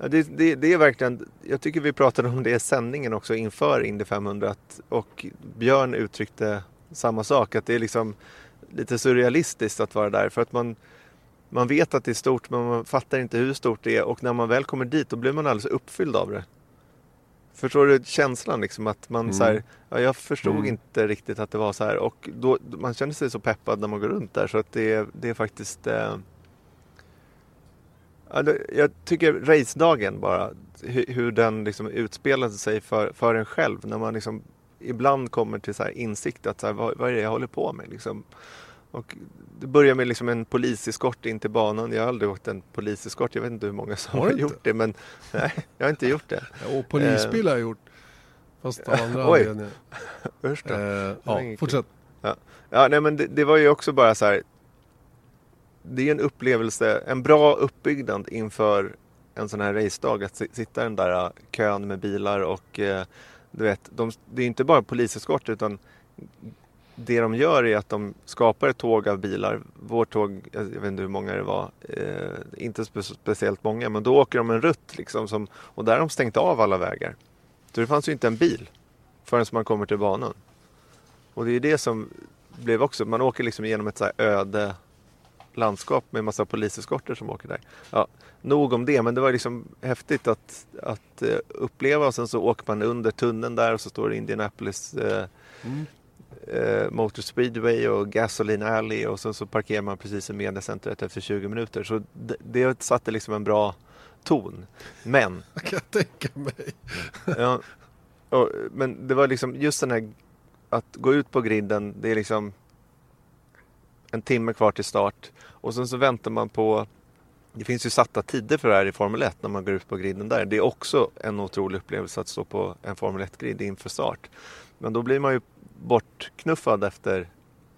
Ja, det, det, det är verkligen, jag tycker vi pratade om det i sändningen också inför Indy 500 att, och Björn uttryckte samma sak, att det är liksom lite surrealistiskt att vara där för att man, man vet att det är stort men man fattar inte hur stort det är och när man väl kommer dit då blir man alldeles uppfylld av det. Förstår du känslan liksom att man Mm. så här, ja, jag förstod Mm. inte riktigt att det var så här och då, man känner sig så peppad när man går runt där så att det, är- det är faktiskt eh, Ja, det, jag tycker racedagen bara, hur, hur den liksom utspelade sig för, för en själv. När man liksom ibland kommer till så här insikt att så här, vad, vad är det jag håller på med? Liksom. Och det börjar med liksom en poliseskort in till banan. Jag har aldrig åkt en poliseskort. Jag vet inte hur många som Har har, gjort det. Men nej, jag har inte gjort det. Och polisbil har jag gjort. Fast av andra Oj. anledningar. Usch då. Eh, ja, fortsätt. Ja, nej men det, det var ju också bara så här. Det är en upplevelse, en bra uppbyggnad inför en sån här racedag. Att si- sitta i den där äh, kön med bilar och eh, du vet, de, det är inte bara poliseskort utan det de gör är att de skapar ett tåg av bilar. Vårt tåg, jag vet inte hur många det var, eh, inte spe, speciellt många, men då åker de en rutt liksom som, och där har de stängt av alla vägar. Så det fanns ju inte en bil förrän man kommer till banan. Och det är det som blev också, man åker liksom genom ett så här öde landskap med massa poliseskorter som åker där. Ja, nog om det, men det var liksom häftigt att, att eh, uppleva och sen så åker man under tunneln där och så står det Indianapolis eh, Mm eh, Motor Speedway och Gasoline Alley och sen så parkerar man precis i mediacentret efter 20 minuter. Så det, det satte liksom en bra ton. Men Jag kan tänka mig. Ja, och, men det var liksom just den här att gå ut på griden. Det är liksom en timme kvar till start och sen så väntar man på det finns ju satta tider för det här i Formel 1 när man går ut på griden där. Det är också en otrolig upplevelse att stå på en Formel 1-grid inför start. Men då blir man ju bortknuffad efter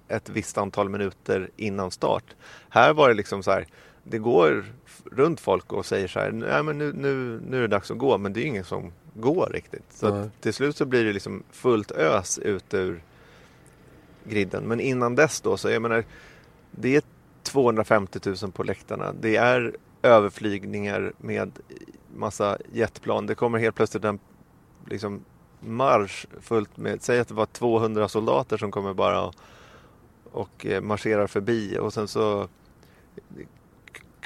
ett visst antal minuter innan start. Här var det liksom så här, det går runt folk och säger så här, nej men nu, nu, nu är det dags att gå, men det är ingen som går riktigt. Så att till slut så blir det liksom fullt ös ut ur griden. Men innan dess då, så jag menar, det är 250 000 på läktarna. Det är överflygningar med massa jetplan. Det kommer helt plötsligt en liksom, marsch fullt med, säg att det var 200 soldater som kommer bara och, och eh, marscherar förbi och sen så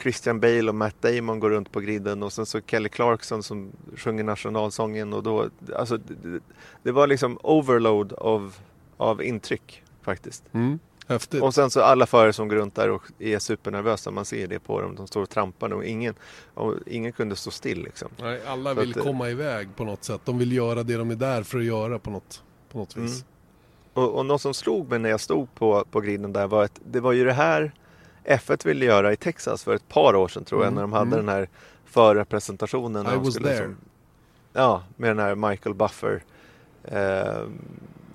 Christian Bale och Matt Damon går runt på griden och sen så Kelly Clarkson som sjunger nationalsången och då, alltså det, det- det var liksom overload av, av intryck faktiskt. Mm. Häftigt. Och sen så alla förare som går runt där och är supernervösa, man ser det på dem, de står och trampar och ingen, och ingen kunde stå still liksom. Nej, alla Så vill att, eh, komma iväg på något sätt. De vill göra det de är där för att göra på något, på något vis. Mm. Och, och något som slog mig när jag stod på, på griden där var att det var ju det här F1 ville göra i Texas för ett par år sedan tror jag Mm, när de hade mm. den här förarpresentationen. I was skulle there. liksom- ja, med den här Michael Buffer eh,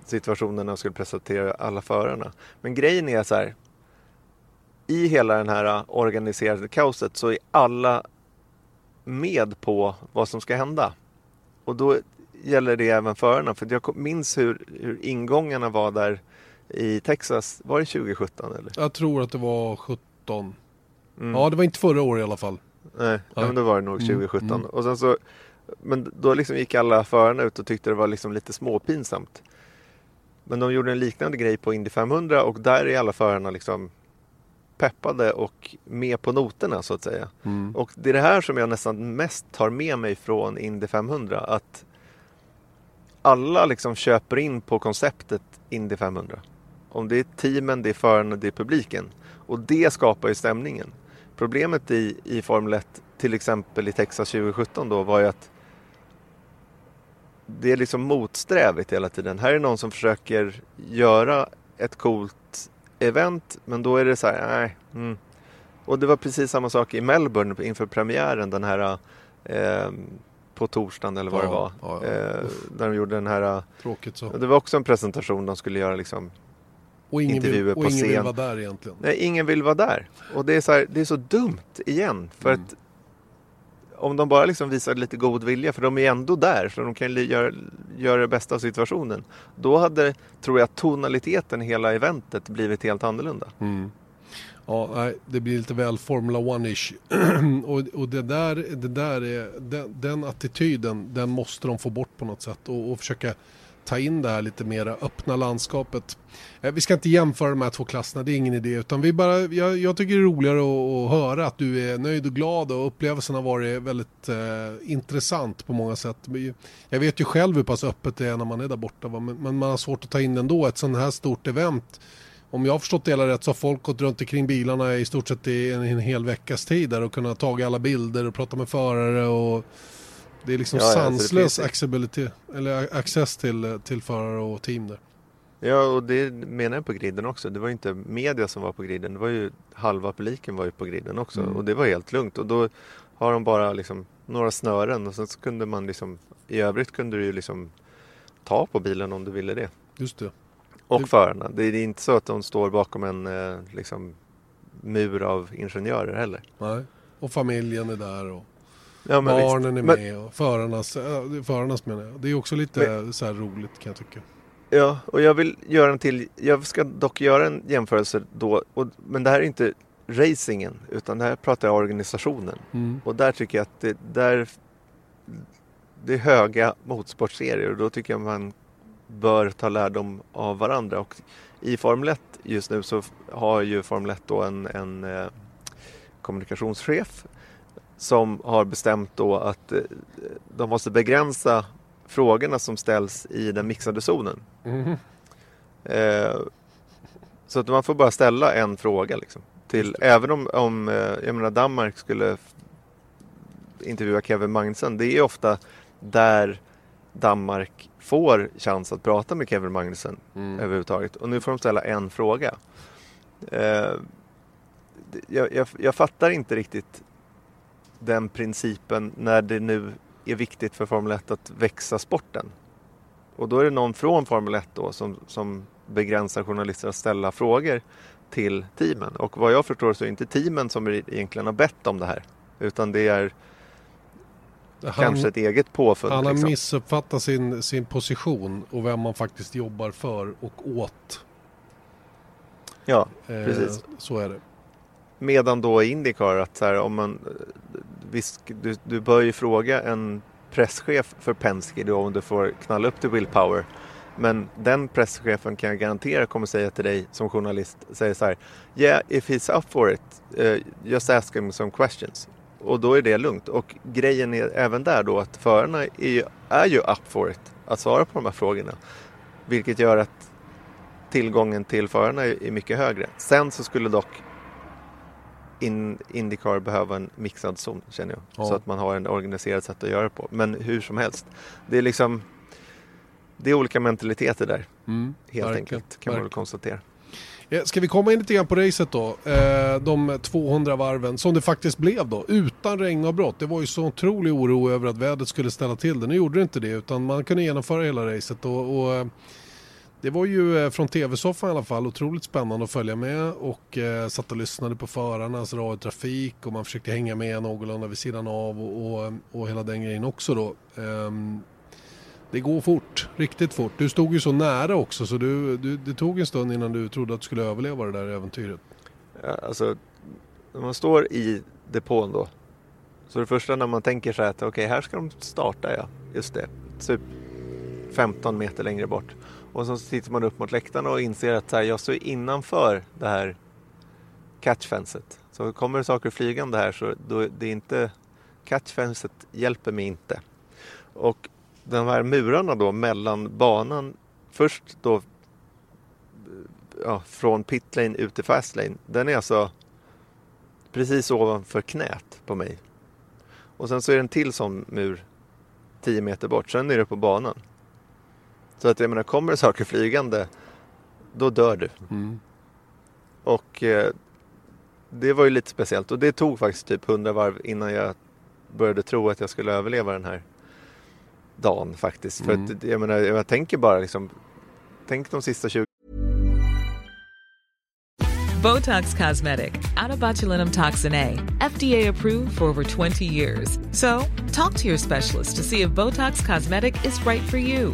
situationen när de skulle presentera alla förarna. Men grejen är så här. I hela den här eh, organiserade kaoset så är alla med på vad som ska hända. Och då gäller det även förarna. För jag minns hur, hur ingångarna var där i Texas. Var det 2017 eller? Jag tror att det var 17. Mm. Ja, det var inte förra året i alla fall. Nej, ja, men då var det nog Mm, 2017. mm. Och sen så, men då liksom gick alla förarna ut och tyckte det var liksom lite småpinsamt. Men de gjorde en liknande grej på Indy 500 och där är alla förarna liksom peppade och med på noterna så att säga. Mm. Och det är det här som jag nästan mest tar med mig från Indy 500. Att alla liksom köper in på konceptet Indy 500. Om det är teamen, det är förarna, det är publiken. Och det skapar ju stämningen. Problemet i, i Formel 1, till exempel i Texas 2017 då, var ju att det är liksom motsträvigt hela tiden. Här är någon som försöker göra ett coolt event, men då är det så här, nej. Mm. Och det var precis samma sak i Melbourne inför premiären den här eh, på torsdagen eller vad Ja, det var. ja, ja. Eh, när de gjorde den här, Tråkigt så. det var också en presentation de skulle göra liksom Och ingen, vill, intervjuer och på ingen vill scen. vara där egentligen. Nej, ingen vill vara där. Och det är så, här, det är så dumt igen. För Mm. att om de bara liksom visar lite god vilja, för de är ändå där, så de kan göra, göra det bästa av situationen. Då hade, tror jag, tonaliteten i hela eventet blivit helt annorlunda. Mm. Ja, det blir lite väl Formula One-ish. och och det där, det där är, den, den attityden, den måste de få bort på något sätt och, och försöka ta in det här lite mera öppna landskapet. Eh, vi ska inte jämföra de här två klasserna, det är ingen idé. Utan vi bara, jag, jag tycker det är roligare att, att höra att du är nöjd och glad och upplevelsen har varit väldigt eh, intressant på många sätt. Jag vet ju själv hur pass öppet det är när man är där borta, va, men, men man har svårt att ta in ändå ett sånt här stort event om jag har förstått det hela rätt så har folk gått runt omkring bilarna i stort sett i en, en hel veckas tid där och kunnat ta alla bilder och prata med förare och det är liksom Ja, sanslös accessibility, eller access till, till förare och team där. Ja, och det menar jag på griden också. Det var ju inte media som var på griden. Det var ju halva publiken var ju på griden också. Mm. Och det var helt lugnt. Och då har de bara liksom några snören och sen så kunde man liksom i övrigt kunde du ju liksom ta på bilen om du ville det. Just det. Och Det- förarna. Det är inte så att de står bakom en eh, liksom mur av ingenjörer heller. Nej. Och familjen är där och Ja, men visst. barnen är Men- med och förarnas, förarnas menar jag. Det är också lite så här roligt kan jag tycka. Ja, och jag vill göra en till. Jag ska dock göra en jämförelse då. Och, men det här är inte racingen utan det här pratar jag organisationen. Mm. Och där tycker jag att det, där, det är höga motorsportserier och då tycker jag man bör ta lärdom av varandra. Och I Formel 1 just nu så har ju Formel 1 då en, en eh, kommunikationschef som har bestämt då att eh, de måste begränsa frågorna som ställs i den mixade zonen. Mhm. Eh, så att man får bara ställa en fråga. Liksom, till, även om, om eh, jag menar Danmark skulle intervjua Kevin Magnussen. Det är ofta där Danmark får chans att prata med Kevin Magnussen Mm. överhuvudtaget. Och nu får de ställa en fråga. Eh, jag, jag, jag fattar inte riktigt den principen när det nu är viktigt för Formel 1 att växa sporten. Och då är det någon från Formel 1 då som, som begränsar journalister att ställa frågor till teamen. Och vad jag förstår så är det inte teamen som egentligen har bett om det här. Utan det är Han, kanske ett eget påfund. han har liksom. missuppfattat sin, sin position och vem man faktiskt jobbar för och åt. Ja, Eh, Precis. Så är det. Medan då Indycar att så här, om man, visst, du, du bör ju fråga en presschef för Penske då om du får knalla upp till Willpower. Men den presschefen kan jag garantera kommer säga till dig som journalist, säger så här, yeah if he's up for it, uh, just ask him some questions. Och då är det lugnt. Och grejen är även där då att förarna är ju, är ju up for it att svara på de här frågorna. Vilket gör att tillgången till förarna är mycket högre. Sen så skulle dock in, Indycar behöva en mixad zon känner jag. Ja. Så att man har en organiserad sätt att göra det på. Men hur som helst. Det är liksom det är olika mentaliteter där Mm, helt verkligen, enkelt kan man verkligen. konstatera. Ja, Ska vi komma in lite grann på racet då? Eh, de 200 varven som det faktiskt blev då, utan regnavbrott. Det var ju så otrolig oro över att vädret skulle ställa till det. Nu gjorde det inte det, utan man kunde genomföra hela racet. Och, och, eh, det var ju eh, från tv-soffan i alla fall otroligt spännande att följa med och eh, satt och lyssnade på förarnas radiotrafik och man försökte hänga med någorlunda vid sidan av och, och, eh, och hela den grejen också då. Um, det går fort, riktigt fort. Du stod ju så nära också så du, du, det tog en stund innan du trodde att du skulle överleva det där äventyret. Ja, Alltså, när man står i depån då. Så det första när man tänker så här att okej, här ska de starta ja. Just det. Typ 15 meter längre bort. Och så tittar man upp mot läktaren och inser att så här, jag står innanför det här catchfenset. Så kommer det saker flygande här så då, det är inte catchfenset hjälper mig inte. Och de här murarna då mellan banan först då ja, från pitlane ut till fastlane. Den är alltså precis ovanför knät på mig. Och sen så är det en till sån mur 10 meter bort. Sen är det på banan. Så att jag menar, kommer det saker flygande, då dör du. Och eh, det var ju lite speciellt. Och det tog faktiskt typ 100 varv innan jag började tro att jag skulle överleva den här dagen faktiskt. För att jag menar, jag tänker bara liksom, tänk de sista 20 Botox Cosmetic, out of botulinum toxin A, FDA approved for over 20 years. So, talk to your specialist to see if Botox Cosmetic is right for you.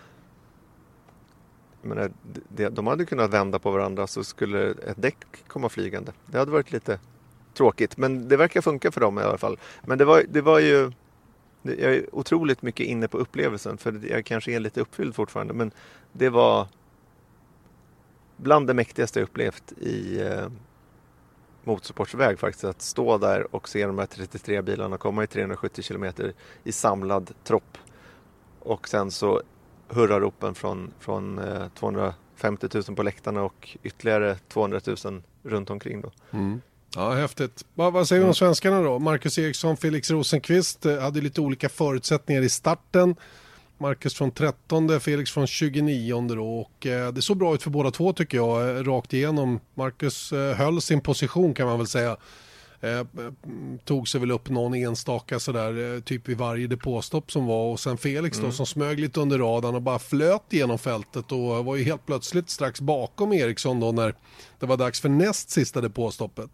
Menar, eh, det, de hade kunnat vända på varandra så skulle ett däck komma flygande. Det hade varit lite tråkigt. Men det verkar funka för dem i alla fall. Men det var, det var ju... Jag är otroligt mycket inne på upplevelsen för jag kanske är lite uppfylld fortfarande. Men det var bland det mäktigaste jag upplevt i eh, motorsportsväg faktiskt. Att stå där och se de här 33 bilarna komma i 370 kilometer i samlad tropp. Och sen så hurraropen från, från eh, 250 000 på läktarna och ytterligare 200 000 runt omkring då. Mm. Ja, häftigt. Vad, vad säger du om svenskarna då? Marcus Eriksson, Felix Rosenqvist eh, hade lite olika förutsättningar i starten. Marcus från 13, Felix från 29 då och eh, det såg bra ut för båda två tycker jag, eh, rakt igenom. Marcus eh, höll sin position kan man väl säga. Eh, tog sig väl upp någon enstaka sådär, eh, typ vid varje depåstopp som var och sen Felix då som smög lite under radarn och bara flöt genom fältet och var ju helt plötsligt strax bakom Eriksson då när det var dags för näst sista depåstoppet.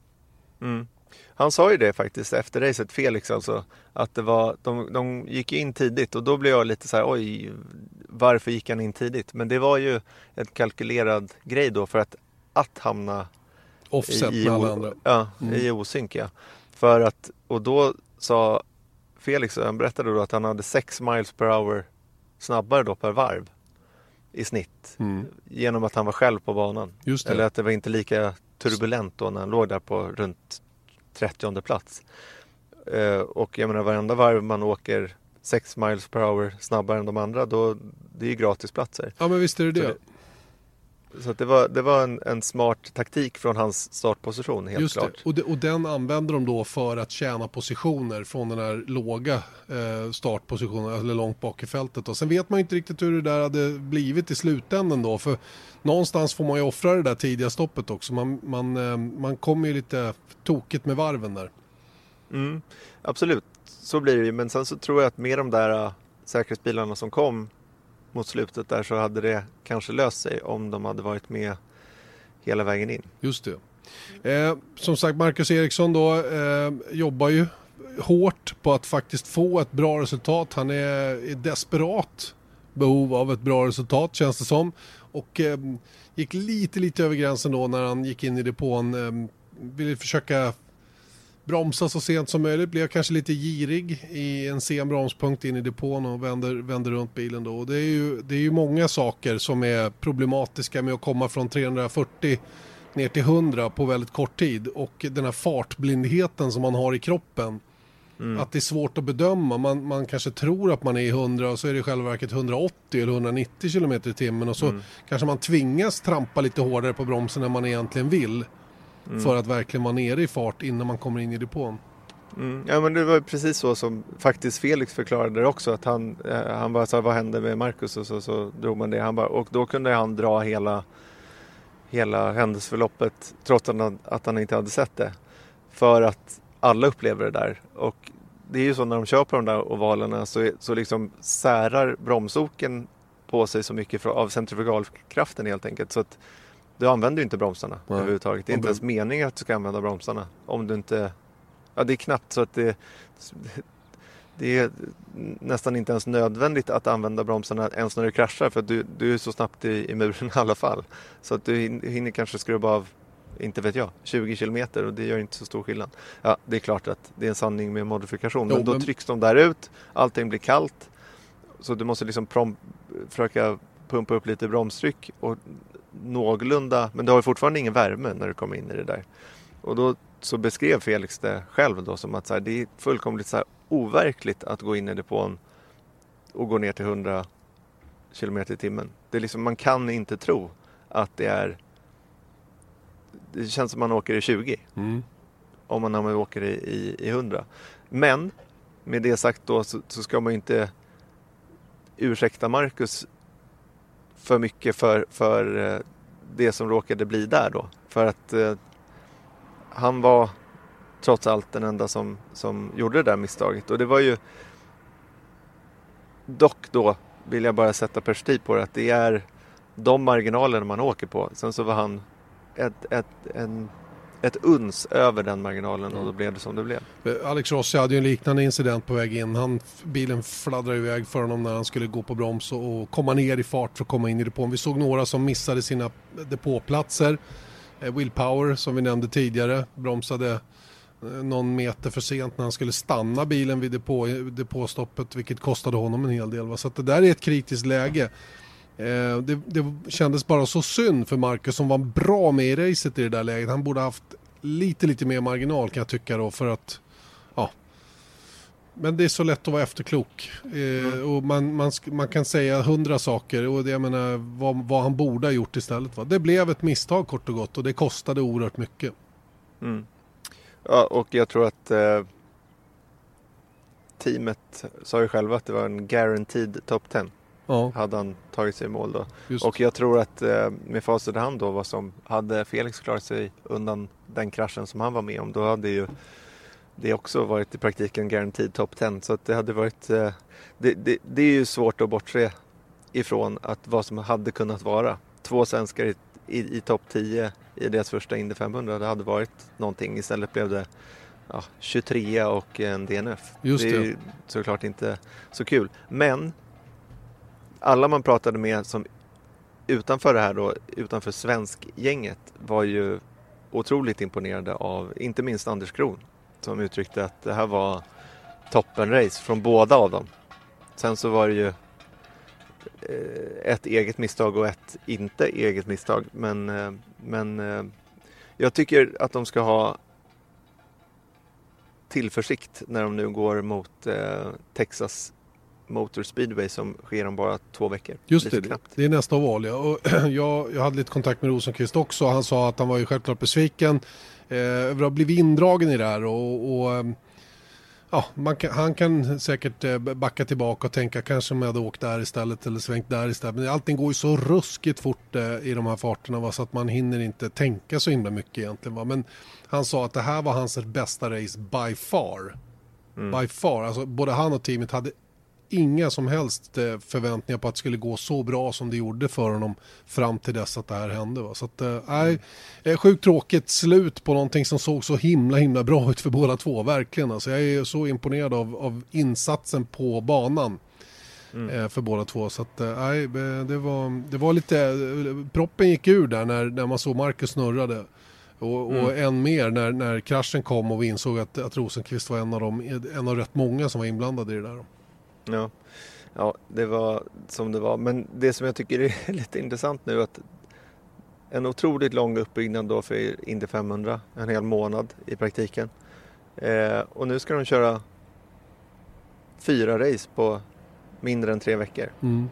Mm. Han sa ju det faktiskt efter racet, Felix alltså, att det var, de, de gick in tidigt och då blev jag lite så här, oj, varför gick han in tidigt? Men det var ju en kalkylerad grej då för att, att hamna Offset med alla andra. Ja, Mm. i osynk ja. För att, och då sa Felix, han berättade då att han hade 6 miles per hour snabbare då per varv i snitt. Mm. Genom att han var själv på banan. Eller att det var inte lika turbulent då när han låg där på runt 30 plats. Eh, och jag menar varenda varv man åker 6 miles per hour snabbare än de andra, då, det är ju gratisplatser. Ja men visst är det Så det. Så det var, det var en, en smart taktik från hans startposition helt Just klart. det. Och, det, och den använder de då för att tjäna positioner från den här låga eh, startpositionen, eller långt bak i fältet. Och sen vet man ju inte riktigt hur det där hade blivit i slutändan då. För någonstans får man ju offra det där tidiga stoppet också. Man, man, eh, man kommer ju lite tokigt med varven där. Mm, absolut, så blir det ju. Men sen så tror jag att med de där äh, säkerhetsbilarna som kom mot slutet där så hade det kanske löst sig om de hade varit med hela vägen in. Just det. Eh, som sagt, Marcus Eriksson då eh, jobbar ju hårt på att faktiskt få ett bra resultat. Han är i desperat behov av ett bra resultat känns det som. Och eh, gick lite, lite över gränsen då när han gick in i depån. Eh, ville försöka bromsa så sent som möjligt. Blev kanske lite girig i en sen bromspunkt in i depån och vänder, vänder runt bilen då. Och det, är ju, det är ju många saker som är problematiska med att komma från 340 ner till 100 på väldigt kort tid. Och den här fartblindheten som man har i kroppen. Att det är svårt att bedöma. Man, man kanske tror att man är i 100 och så är det i själva verket 180 eller 190 km i timmen. Och så kanske man tvingas trampa lite hårdare på bromsen än man egentligen vill. För att verkligen vara nere i fart innan man kommer in i depån. Mm. Ja men det var precis så som faktiskt Felix förklarade det också. Att han, eh, han bara sa vad hände med Marcus och så, så drog man det. Han bara, och då kunde han dra hela, hela händelseförloppet trots att han, att han inte hade sett det. För att alla upplever det där. Och det är ju så när de kör på de där ovalerna så, så liksom särar bromsoken på sig så mycket av centrifugalkraften helt enkelt. Så att du använder ju inte bromsarna Nej. överhuvudtaget. Det är inte ens meningen att du ska använda bromsarna. Om du inte... Ja, det är knappt så att det... Det är nästan inte ens nödvändigt att använda bromsarna ens när du kraschar för du, du är så snabbt i, i muren i alla fall. Så att du hin- hinner kanske skruva av, inte vet jag, 20 kilometer och det gör inte så stor skillnad. Ja, det är klart att det är en sanning med modifikation. Men Jo, då men- trycks de där ut, allting blir kallt. Så du måste liksom prom- försöka pumpa upp lite bromstryck och någorlunda, men du har ju fortfarande ingen värme när du kommer in i det där. Och då så beskrev Felix det själv då som att så här, det är fullkomligt så här overkligt att gå in i depån och gå ner till 100 km i timmen. Det är liksom, man kan inte tro att det är det känns som man åker i 20 Mm. om man, när man åker i, i, i 100. Men med det sagt då så, så ska man ju inte ursäkta Marcus för mycket för, för eh, det som råkade bli där då. För att eh, han var trots allt den enda som, som gjorde det där misstaget. Och det var ju dock då vill jag bara sätta perspektiv på det att det är de marginalerna man åker på. Sen så var han ett, ett, en, ett uns över den marginalen och då blev det som det blev. Eh, Alex Rossi hade ju en liknande incident på väg in. Han, bilen fladdrade iväg för honom när han skulle gå på broms och, komma ner i fart för att komma in i depån. Vi såg några som missade sina depåplatser. Eh, Will Power som vi nämnde tidigare bromsade eh, någon meter för sent när han skulle stanna bilen vid depå, depåstoppet vilket kostade honom en hel del. Så att det där är ett kritiskt läge. Eh, det, det kändes bara så synd för Marcus som var bra med i racet i det där läget. Han borde haft lite, lite mer marginal kan jag tycka då för att ja. Men det är så lätt att vara efterklok. Eh, Mm. och man, man, man kan säga hundra saker och det, jag menar vad, vad han borde ha gjort istället. Va? Det blev ett misstag kort och gott och det kostade oerhört mycket. Mm. Ja, och jag tror att eh, teamet sa ju själva att det var en guaranteed top 10. Ja, Hade han tagit sig i mål då. just Och jag tror att eh, med facit i hand då vad som hade Felix klarat sig undan den kraschen som han var med om då hade ju det också varit i praktiken guaranteed top 10 så att det hade varit eh, det, det, det är ju svårt att bortse ifrån att vad som hade kunnat vara två svenskar i, i, i topp 10 i deras första Indy 500 det hade varit någonting istället blev det ja, 23 och en DNF. Just det är det. ju såklart inte så kul men alla man pratade med som utanför det här då, utanför svenskgänget var ju otroligt imponerade av, inte minst Anders Kron som uttryckte att det här var toppenrace från båda av dem. Sen så var det ju eh, ett eget misstag och ett inte eget misstag men, eh, men eh, jag tycker att de ska ha tillförsikt när de nu går mot Texas Motor Speedway som sker om bara två veckor. Just det, knappt. det är nästa val ja. Och jag, jag hade lite kontakt med Rosenqvist också. Han sa att han var ju självklart besviken eh, över att ha blivit indragen i det här. Och, och, ehm, ja, kan, han kan säkert eh, backa tillbaka och tänka kanske om jag hade åkt där istället eller svängt där istället. Men allting går ju så ruskigt fort eh, i de här farterna va, så att man hinner inte tänka så himla mycket egentligen. Va. Men han sa att det här var hans bästa race by far. By far, alltså både han och teamet hade inga som helst eh, förväntningar på att det skulle gå så bra som det gjorde för honom fram till dess att det här hände. Va? Så att, eh, sjukt tråkigt slut på någonting som såg så himla himla bra ut för båda två, verkligen. Alltså, jag är så imponerad av, av insatsen på banan eh, för båda två. Så att, nej, det, var, det var lite, proppen gick ur där när, när man såg Marcus snurrade. Och, och än mer när, när kraschen kom och vi insåg att, att Rosenqvist var en av, dem, en av rätt många som var inblandade i det där. Ja. ja, det var som det var. Men det som jag tycker är lite intressant nu är att en otroligt lång uppbyggnad då för Indy 500, en hel månad i praktiken. Eh, och nu ska de köra fyra race på mindre än tre veckor. Mm.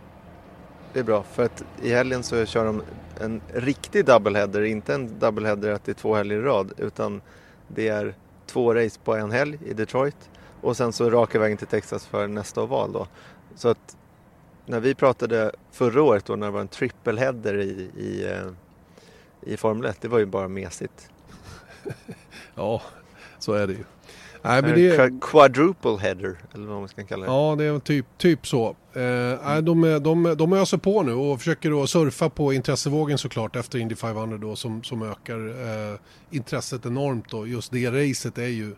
Det är bra för att i helgen så kör de en riktig doubleheader, inte en doubleheader att det är två helger i rad utan det är två race på en helg i Detroit och sen så raka vägen till Texas för nästa oval då. Så att när vi pratade förra året då när det var en trippelheader i, i, eh, i Formel 1, det var ju bara mesigt. Ja, så är det ju. Nej, men En det, qua- Quadruple header eller vad man ska kalla det. ja, det är typ, typ så. Eh, nej, de, är- de, de öser på nu och försöker då surfa på intressevågen såklart efter Indy 500 då som, som ökar eh, intresset enormt då. Just det racet är ju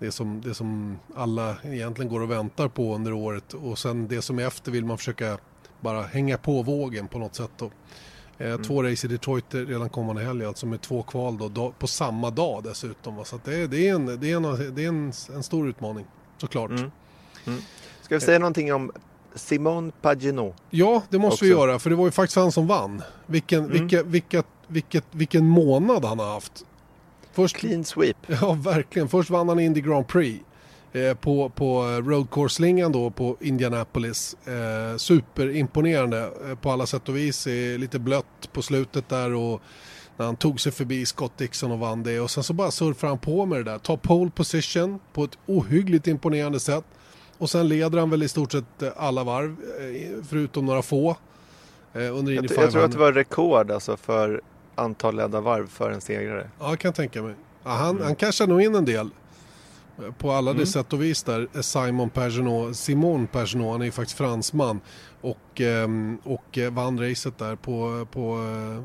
det som, det som alla egentligen går och väntar på under året och sen det som är efter vill man försöka bara hänga på vågen på något sätt då. Eh, Två race i Detroit redan kommande helg alltså med två kval då, då på samma dag dessutom. Va? Så att det, är, det är, en, det är, en, det är en, en stor utmaning såklart. Mm. Ska vi säga någonting om Simone Pagenaud? Ja, det måste vi Också. göra för det var ju faktiskt han som vann. Vilken, vilka, vilka, vilket, vilken månad han har haft. Först, Clean sweep. Ja, verkligen. Först vann han Indy Grand Prix eh, på, på Road Course-slingan då på Indianapolis. Eh, superimponerande eh, på alla sätt och vis. Eh, lite blött på slutet där och när han tog sig förbi Scott Dixon och vann det. Och sen så bara surfar han på med det där. Tar pole position på ett ohyggligt imponerande sätt. Och sen leder han väl i stort sett eh, alla varv, eh, förutom några få. eh, Under Indy Jag, jag tror 500. att det var rekord alltså för antal ledda varv för en segrare. Ja, jag kan tänka mig. Ja, han, han cashar nog in en del. eh, På alla Mm. de sätt och vis där. eh, Simon Pagenaud, Simon Pagenaud, han är ju faktiskt fransman. Och, ehm, och eh, vann racet där på, på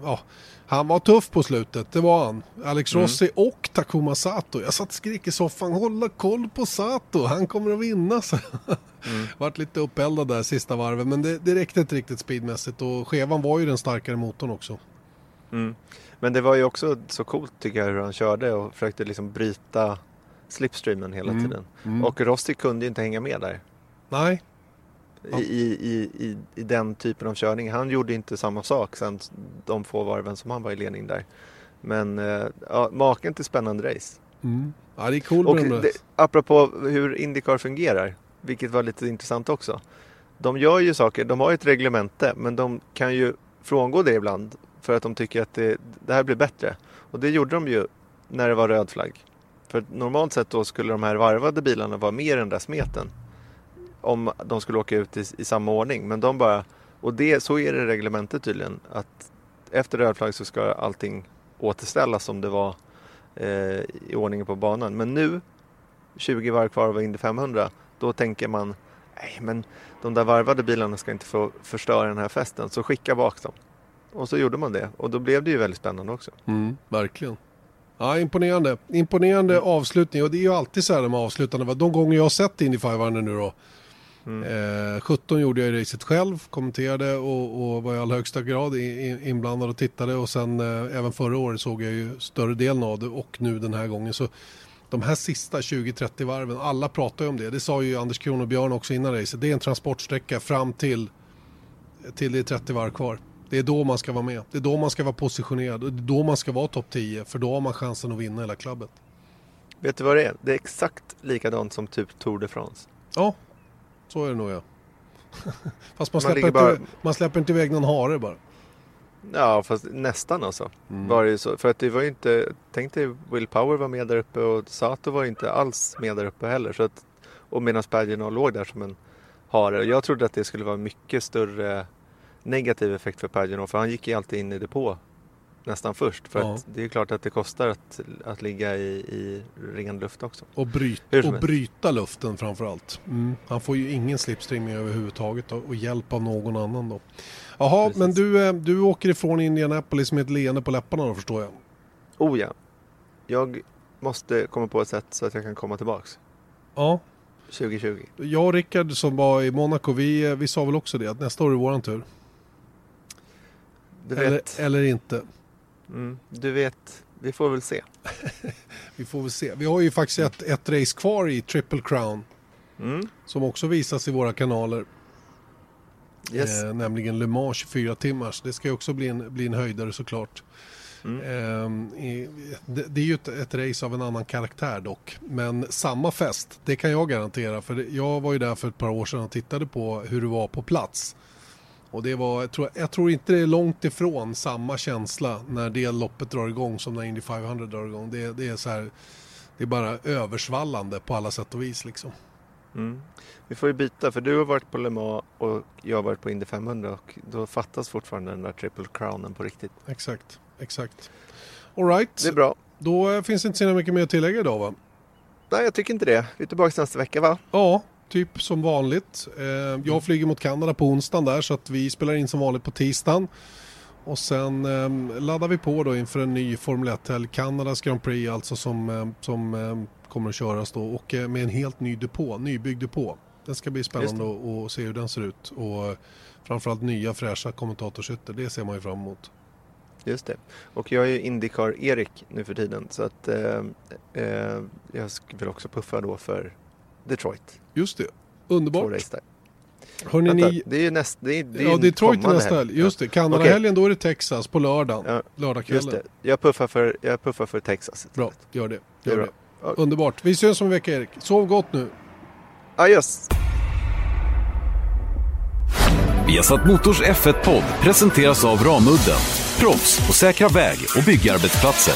ja, han var tuff på slutet, det var han. Alex Mm. Rossi och Takuma Sato. Jag satt och skrek i soffan, hålla koll på Sato, han kommer att vinna. Så. Mm. Vart lite uppeldad där sista varvet, men det, det räckte inte riktigt speedmässigt. Och Chevan var ju den starkare motorn också. Mm. Men det var ju också så coolt tycker jag hur han körde och försökte liksom bryta slipstreamen hela Mm. tiden. Mm. Och Rossi kunde ju inte hänga med där. Nej. I, i, i, I den typen av körning. Han gjorde inte samma sak sen de få varven som han var i ledning där. Men eh, ja, maken till spännande race. mm. ja, det är cool Och det, apropå hur Indycar fungerar, vilket var lite intressant också. De gör ju saker, de har ju ett reglemente men de kan ju frångå det ibland för att de tycker att det, det här blir bättre. Och det gjorde de ju när det var röd flagg. För normalt sett då skulle de här varvade bilarna vara mer än den där smeten. Om de skulle åka ut i, i samma ordning. Men de bara, och det, så är det i reglementet tydligen. Att efter röd flagg så ska allting återställas som det var eh, i ordningen på banan. Men nu, 20 varv kvar av Indy 500, då tänker man nej men de där varvade bilarna ska inte få förstöra den här festen, så skicka bak dem. Och så gjorde man det och då blev det ju väldigt spännande också. Mm, verkligen. Ja, imponerande. Imponerande avslutning och det är ju alltid så här med avslutande. De gånger jag har sett Indy 500 nu då. Eh, 17 gjorde jag racet själv, kommenterade och, och var i allra högsta grad inblandad och tittade och sen eh, även förra året såg jag ju större delen av det och nu den här gången. Så de här sista 20-30 varven, alla pratar ju om det. Det sa ju Anders Kronobjörn också innan racet. Det är en transportsträcka fram till, till det är 30 varv kvar. Det är då man ska vara med. Det är då man ska vara positionerad. Det är då man ska vara topp 10 för då har man chansen att vinna hela klubbet. Vet du vad det är? Det är exakt likadant som typ Tour de France. Ja, så är det nog ja. Fast man Man släpper, ligger inte, bara- man släpper inte iväg någon hare bara. Ja, fast nästan alltså. Mm. Var det så. För att det var ju inte, tänk dig Will Power var med där uppe och Sato var inte alls med där uppe heller. Så att, och medan Pagino låg där som en hare. Jag trodde att det skulle vara mycket större negativ effekt för Pagino för han gick ju alltid in i depå nästan först. För Ja. att det är klart att det kostar att, att ligga i, i ren luft också. Och, bryt, och bryta luften framförallt. Mm. Han får ju ingen slipstreaming överhuvudtaget och, och hjälp av någon annan då. Jaha, Precis. men du, eh, du åker ifrån Indianapolis med ett leende på läpparna då förstår jag. Oh ja, jag måste komma på ett sätt så att jag kan komma tillbaks. Ja, 2020. jag och Rickard som var i Monaco, vi, eh, vi sa väl också det att nästa år är våran tur. Du Eller, vet, eller inte. mm, du vet, vi får väl se. Vi får väl se. Vi har ju faktiskt ett, ett race kvar i Triple Crown Mm, som också visas i våra kanaler. yes. Eh, nämligen Le Mans 24 timmars. Det ska ju också bli en, bli en höjdare såklart. Mm. Ehm, det, det är ju ett, ett race av en annan karaktär dock. Men samma fest, det kan jag garantera. För jag var ju där för ett par år sedan och tittade på hur det var på plats. Och det var, jag tror, jag tror inte det är långt ifrån samma känsla när det loppet drar igång som när Indy 500 drar igång. Det, det är så här, det är bara översvallande på alla sätt och vis liksom. Mm. Vi får ju byta för du har varit på Le Mans och jag har varit på Indy 500 och då fattas fortfarande den där triple crownen på riktigt. Exakt, exakt. Alright, Det är bra. då eh, finns det inte så mycket mer att tillägga idag va? Nej, jag tycker inte det. Vi är tillbaka nästa vecka va? Ja, typ som vanligt. Eh, jag flyger mot Kanada på onsdagen där så att vi spelar in som vanligt på tisdagen. Och sen eh, laddar vi på då inför en ny Formel 1-helg. Kanadas Grand Prix alltså som, eh, som kommer att köras då och med en helt ny depå, nybyggd depå. Det ska bli spännande att se hur den ser ut och framförallt nya fräscha kommentatorshytter. Det ser man ju fram emot. Just det. Och jag är ju Indycar-Erik nu för tiden så att eh, jag vill också puffa då för Detroit. Just det, underbart. Hörrni, Vänta, ni... det är ju näst, det är, det är Ja, Detroit nästa helg. Just det. Kanadahelgen då är det Texas på lördagen. Ja, Just Lördagskvällen. det. Jag puffar för, jag puffar för Texas. Bra, gör det. Det Gör bra. det. Underbart. Vi ses om en vecka Erik. Sov gott nu. Adios! Viasat Motors F1-podd presenteras av Ramudden. Proffs på säkra väg och byggarbetsplatser.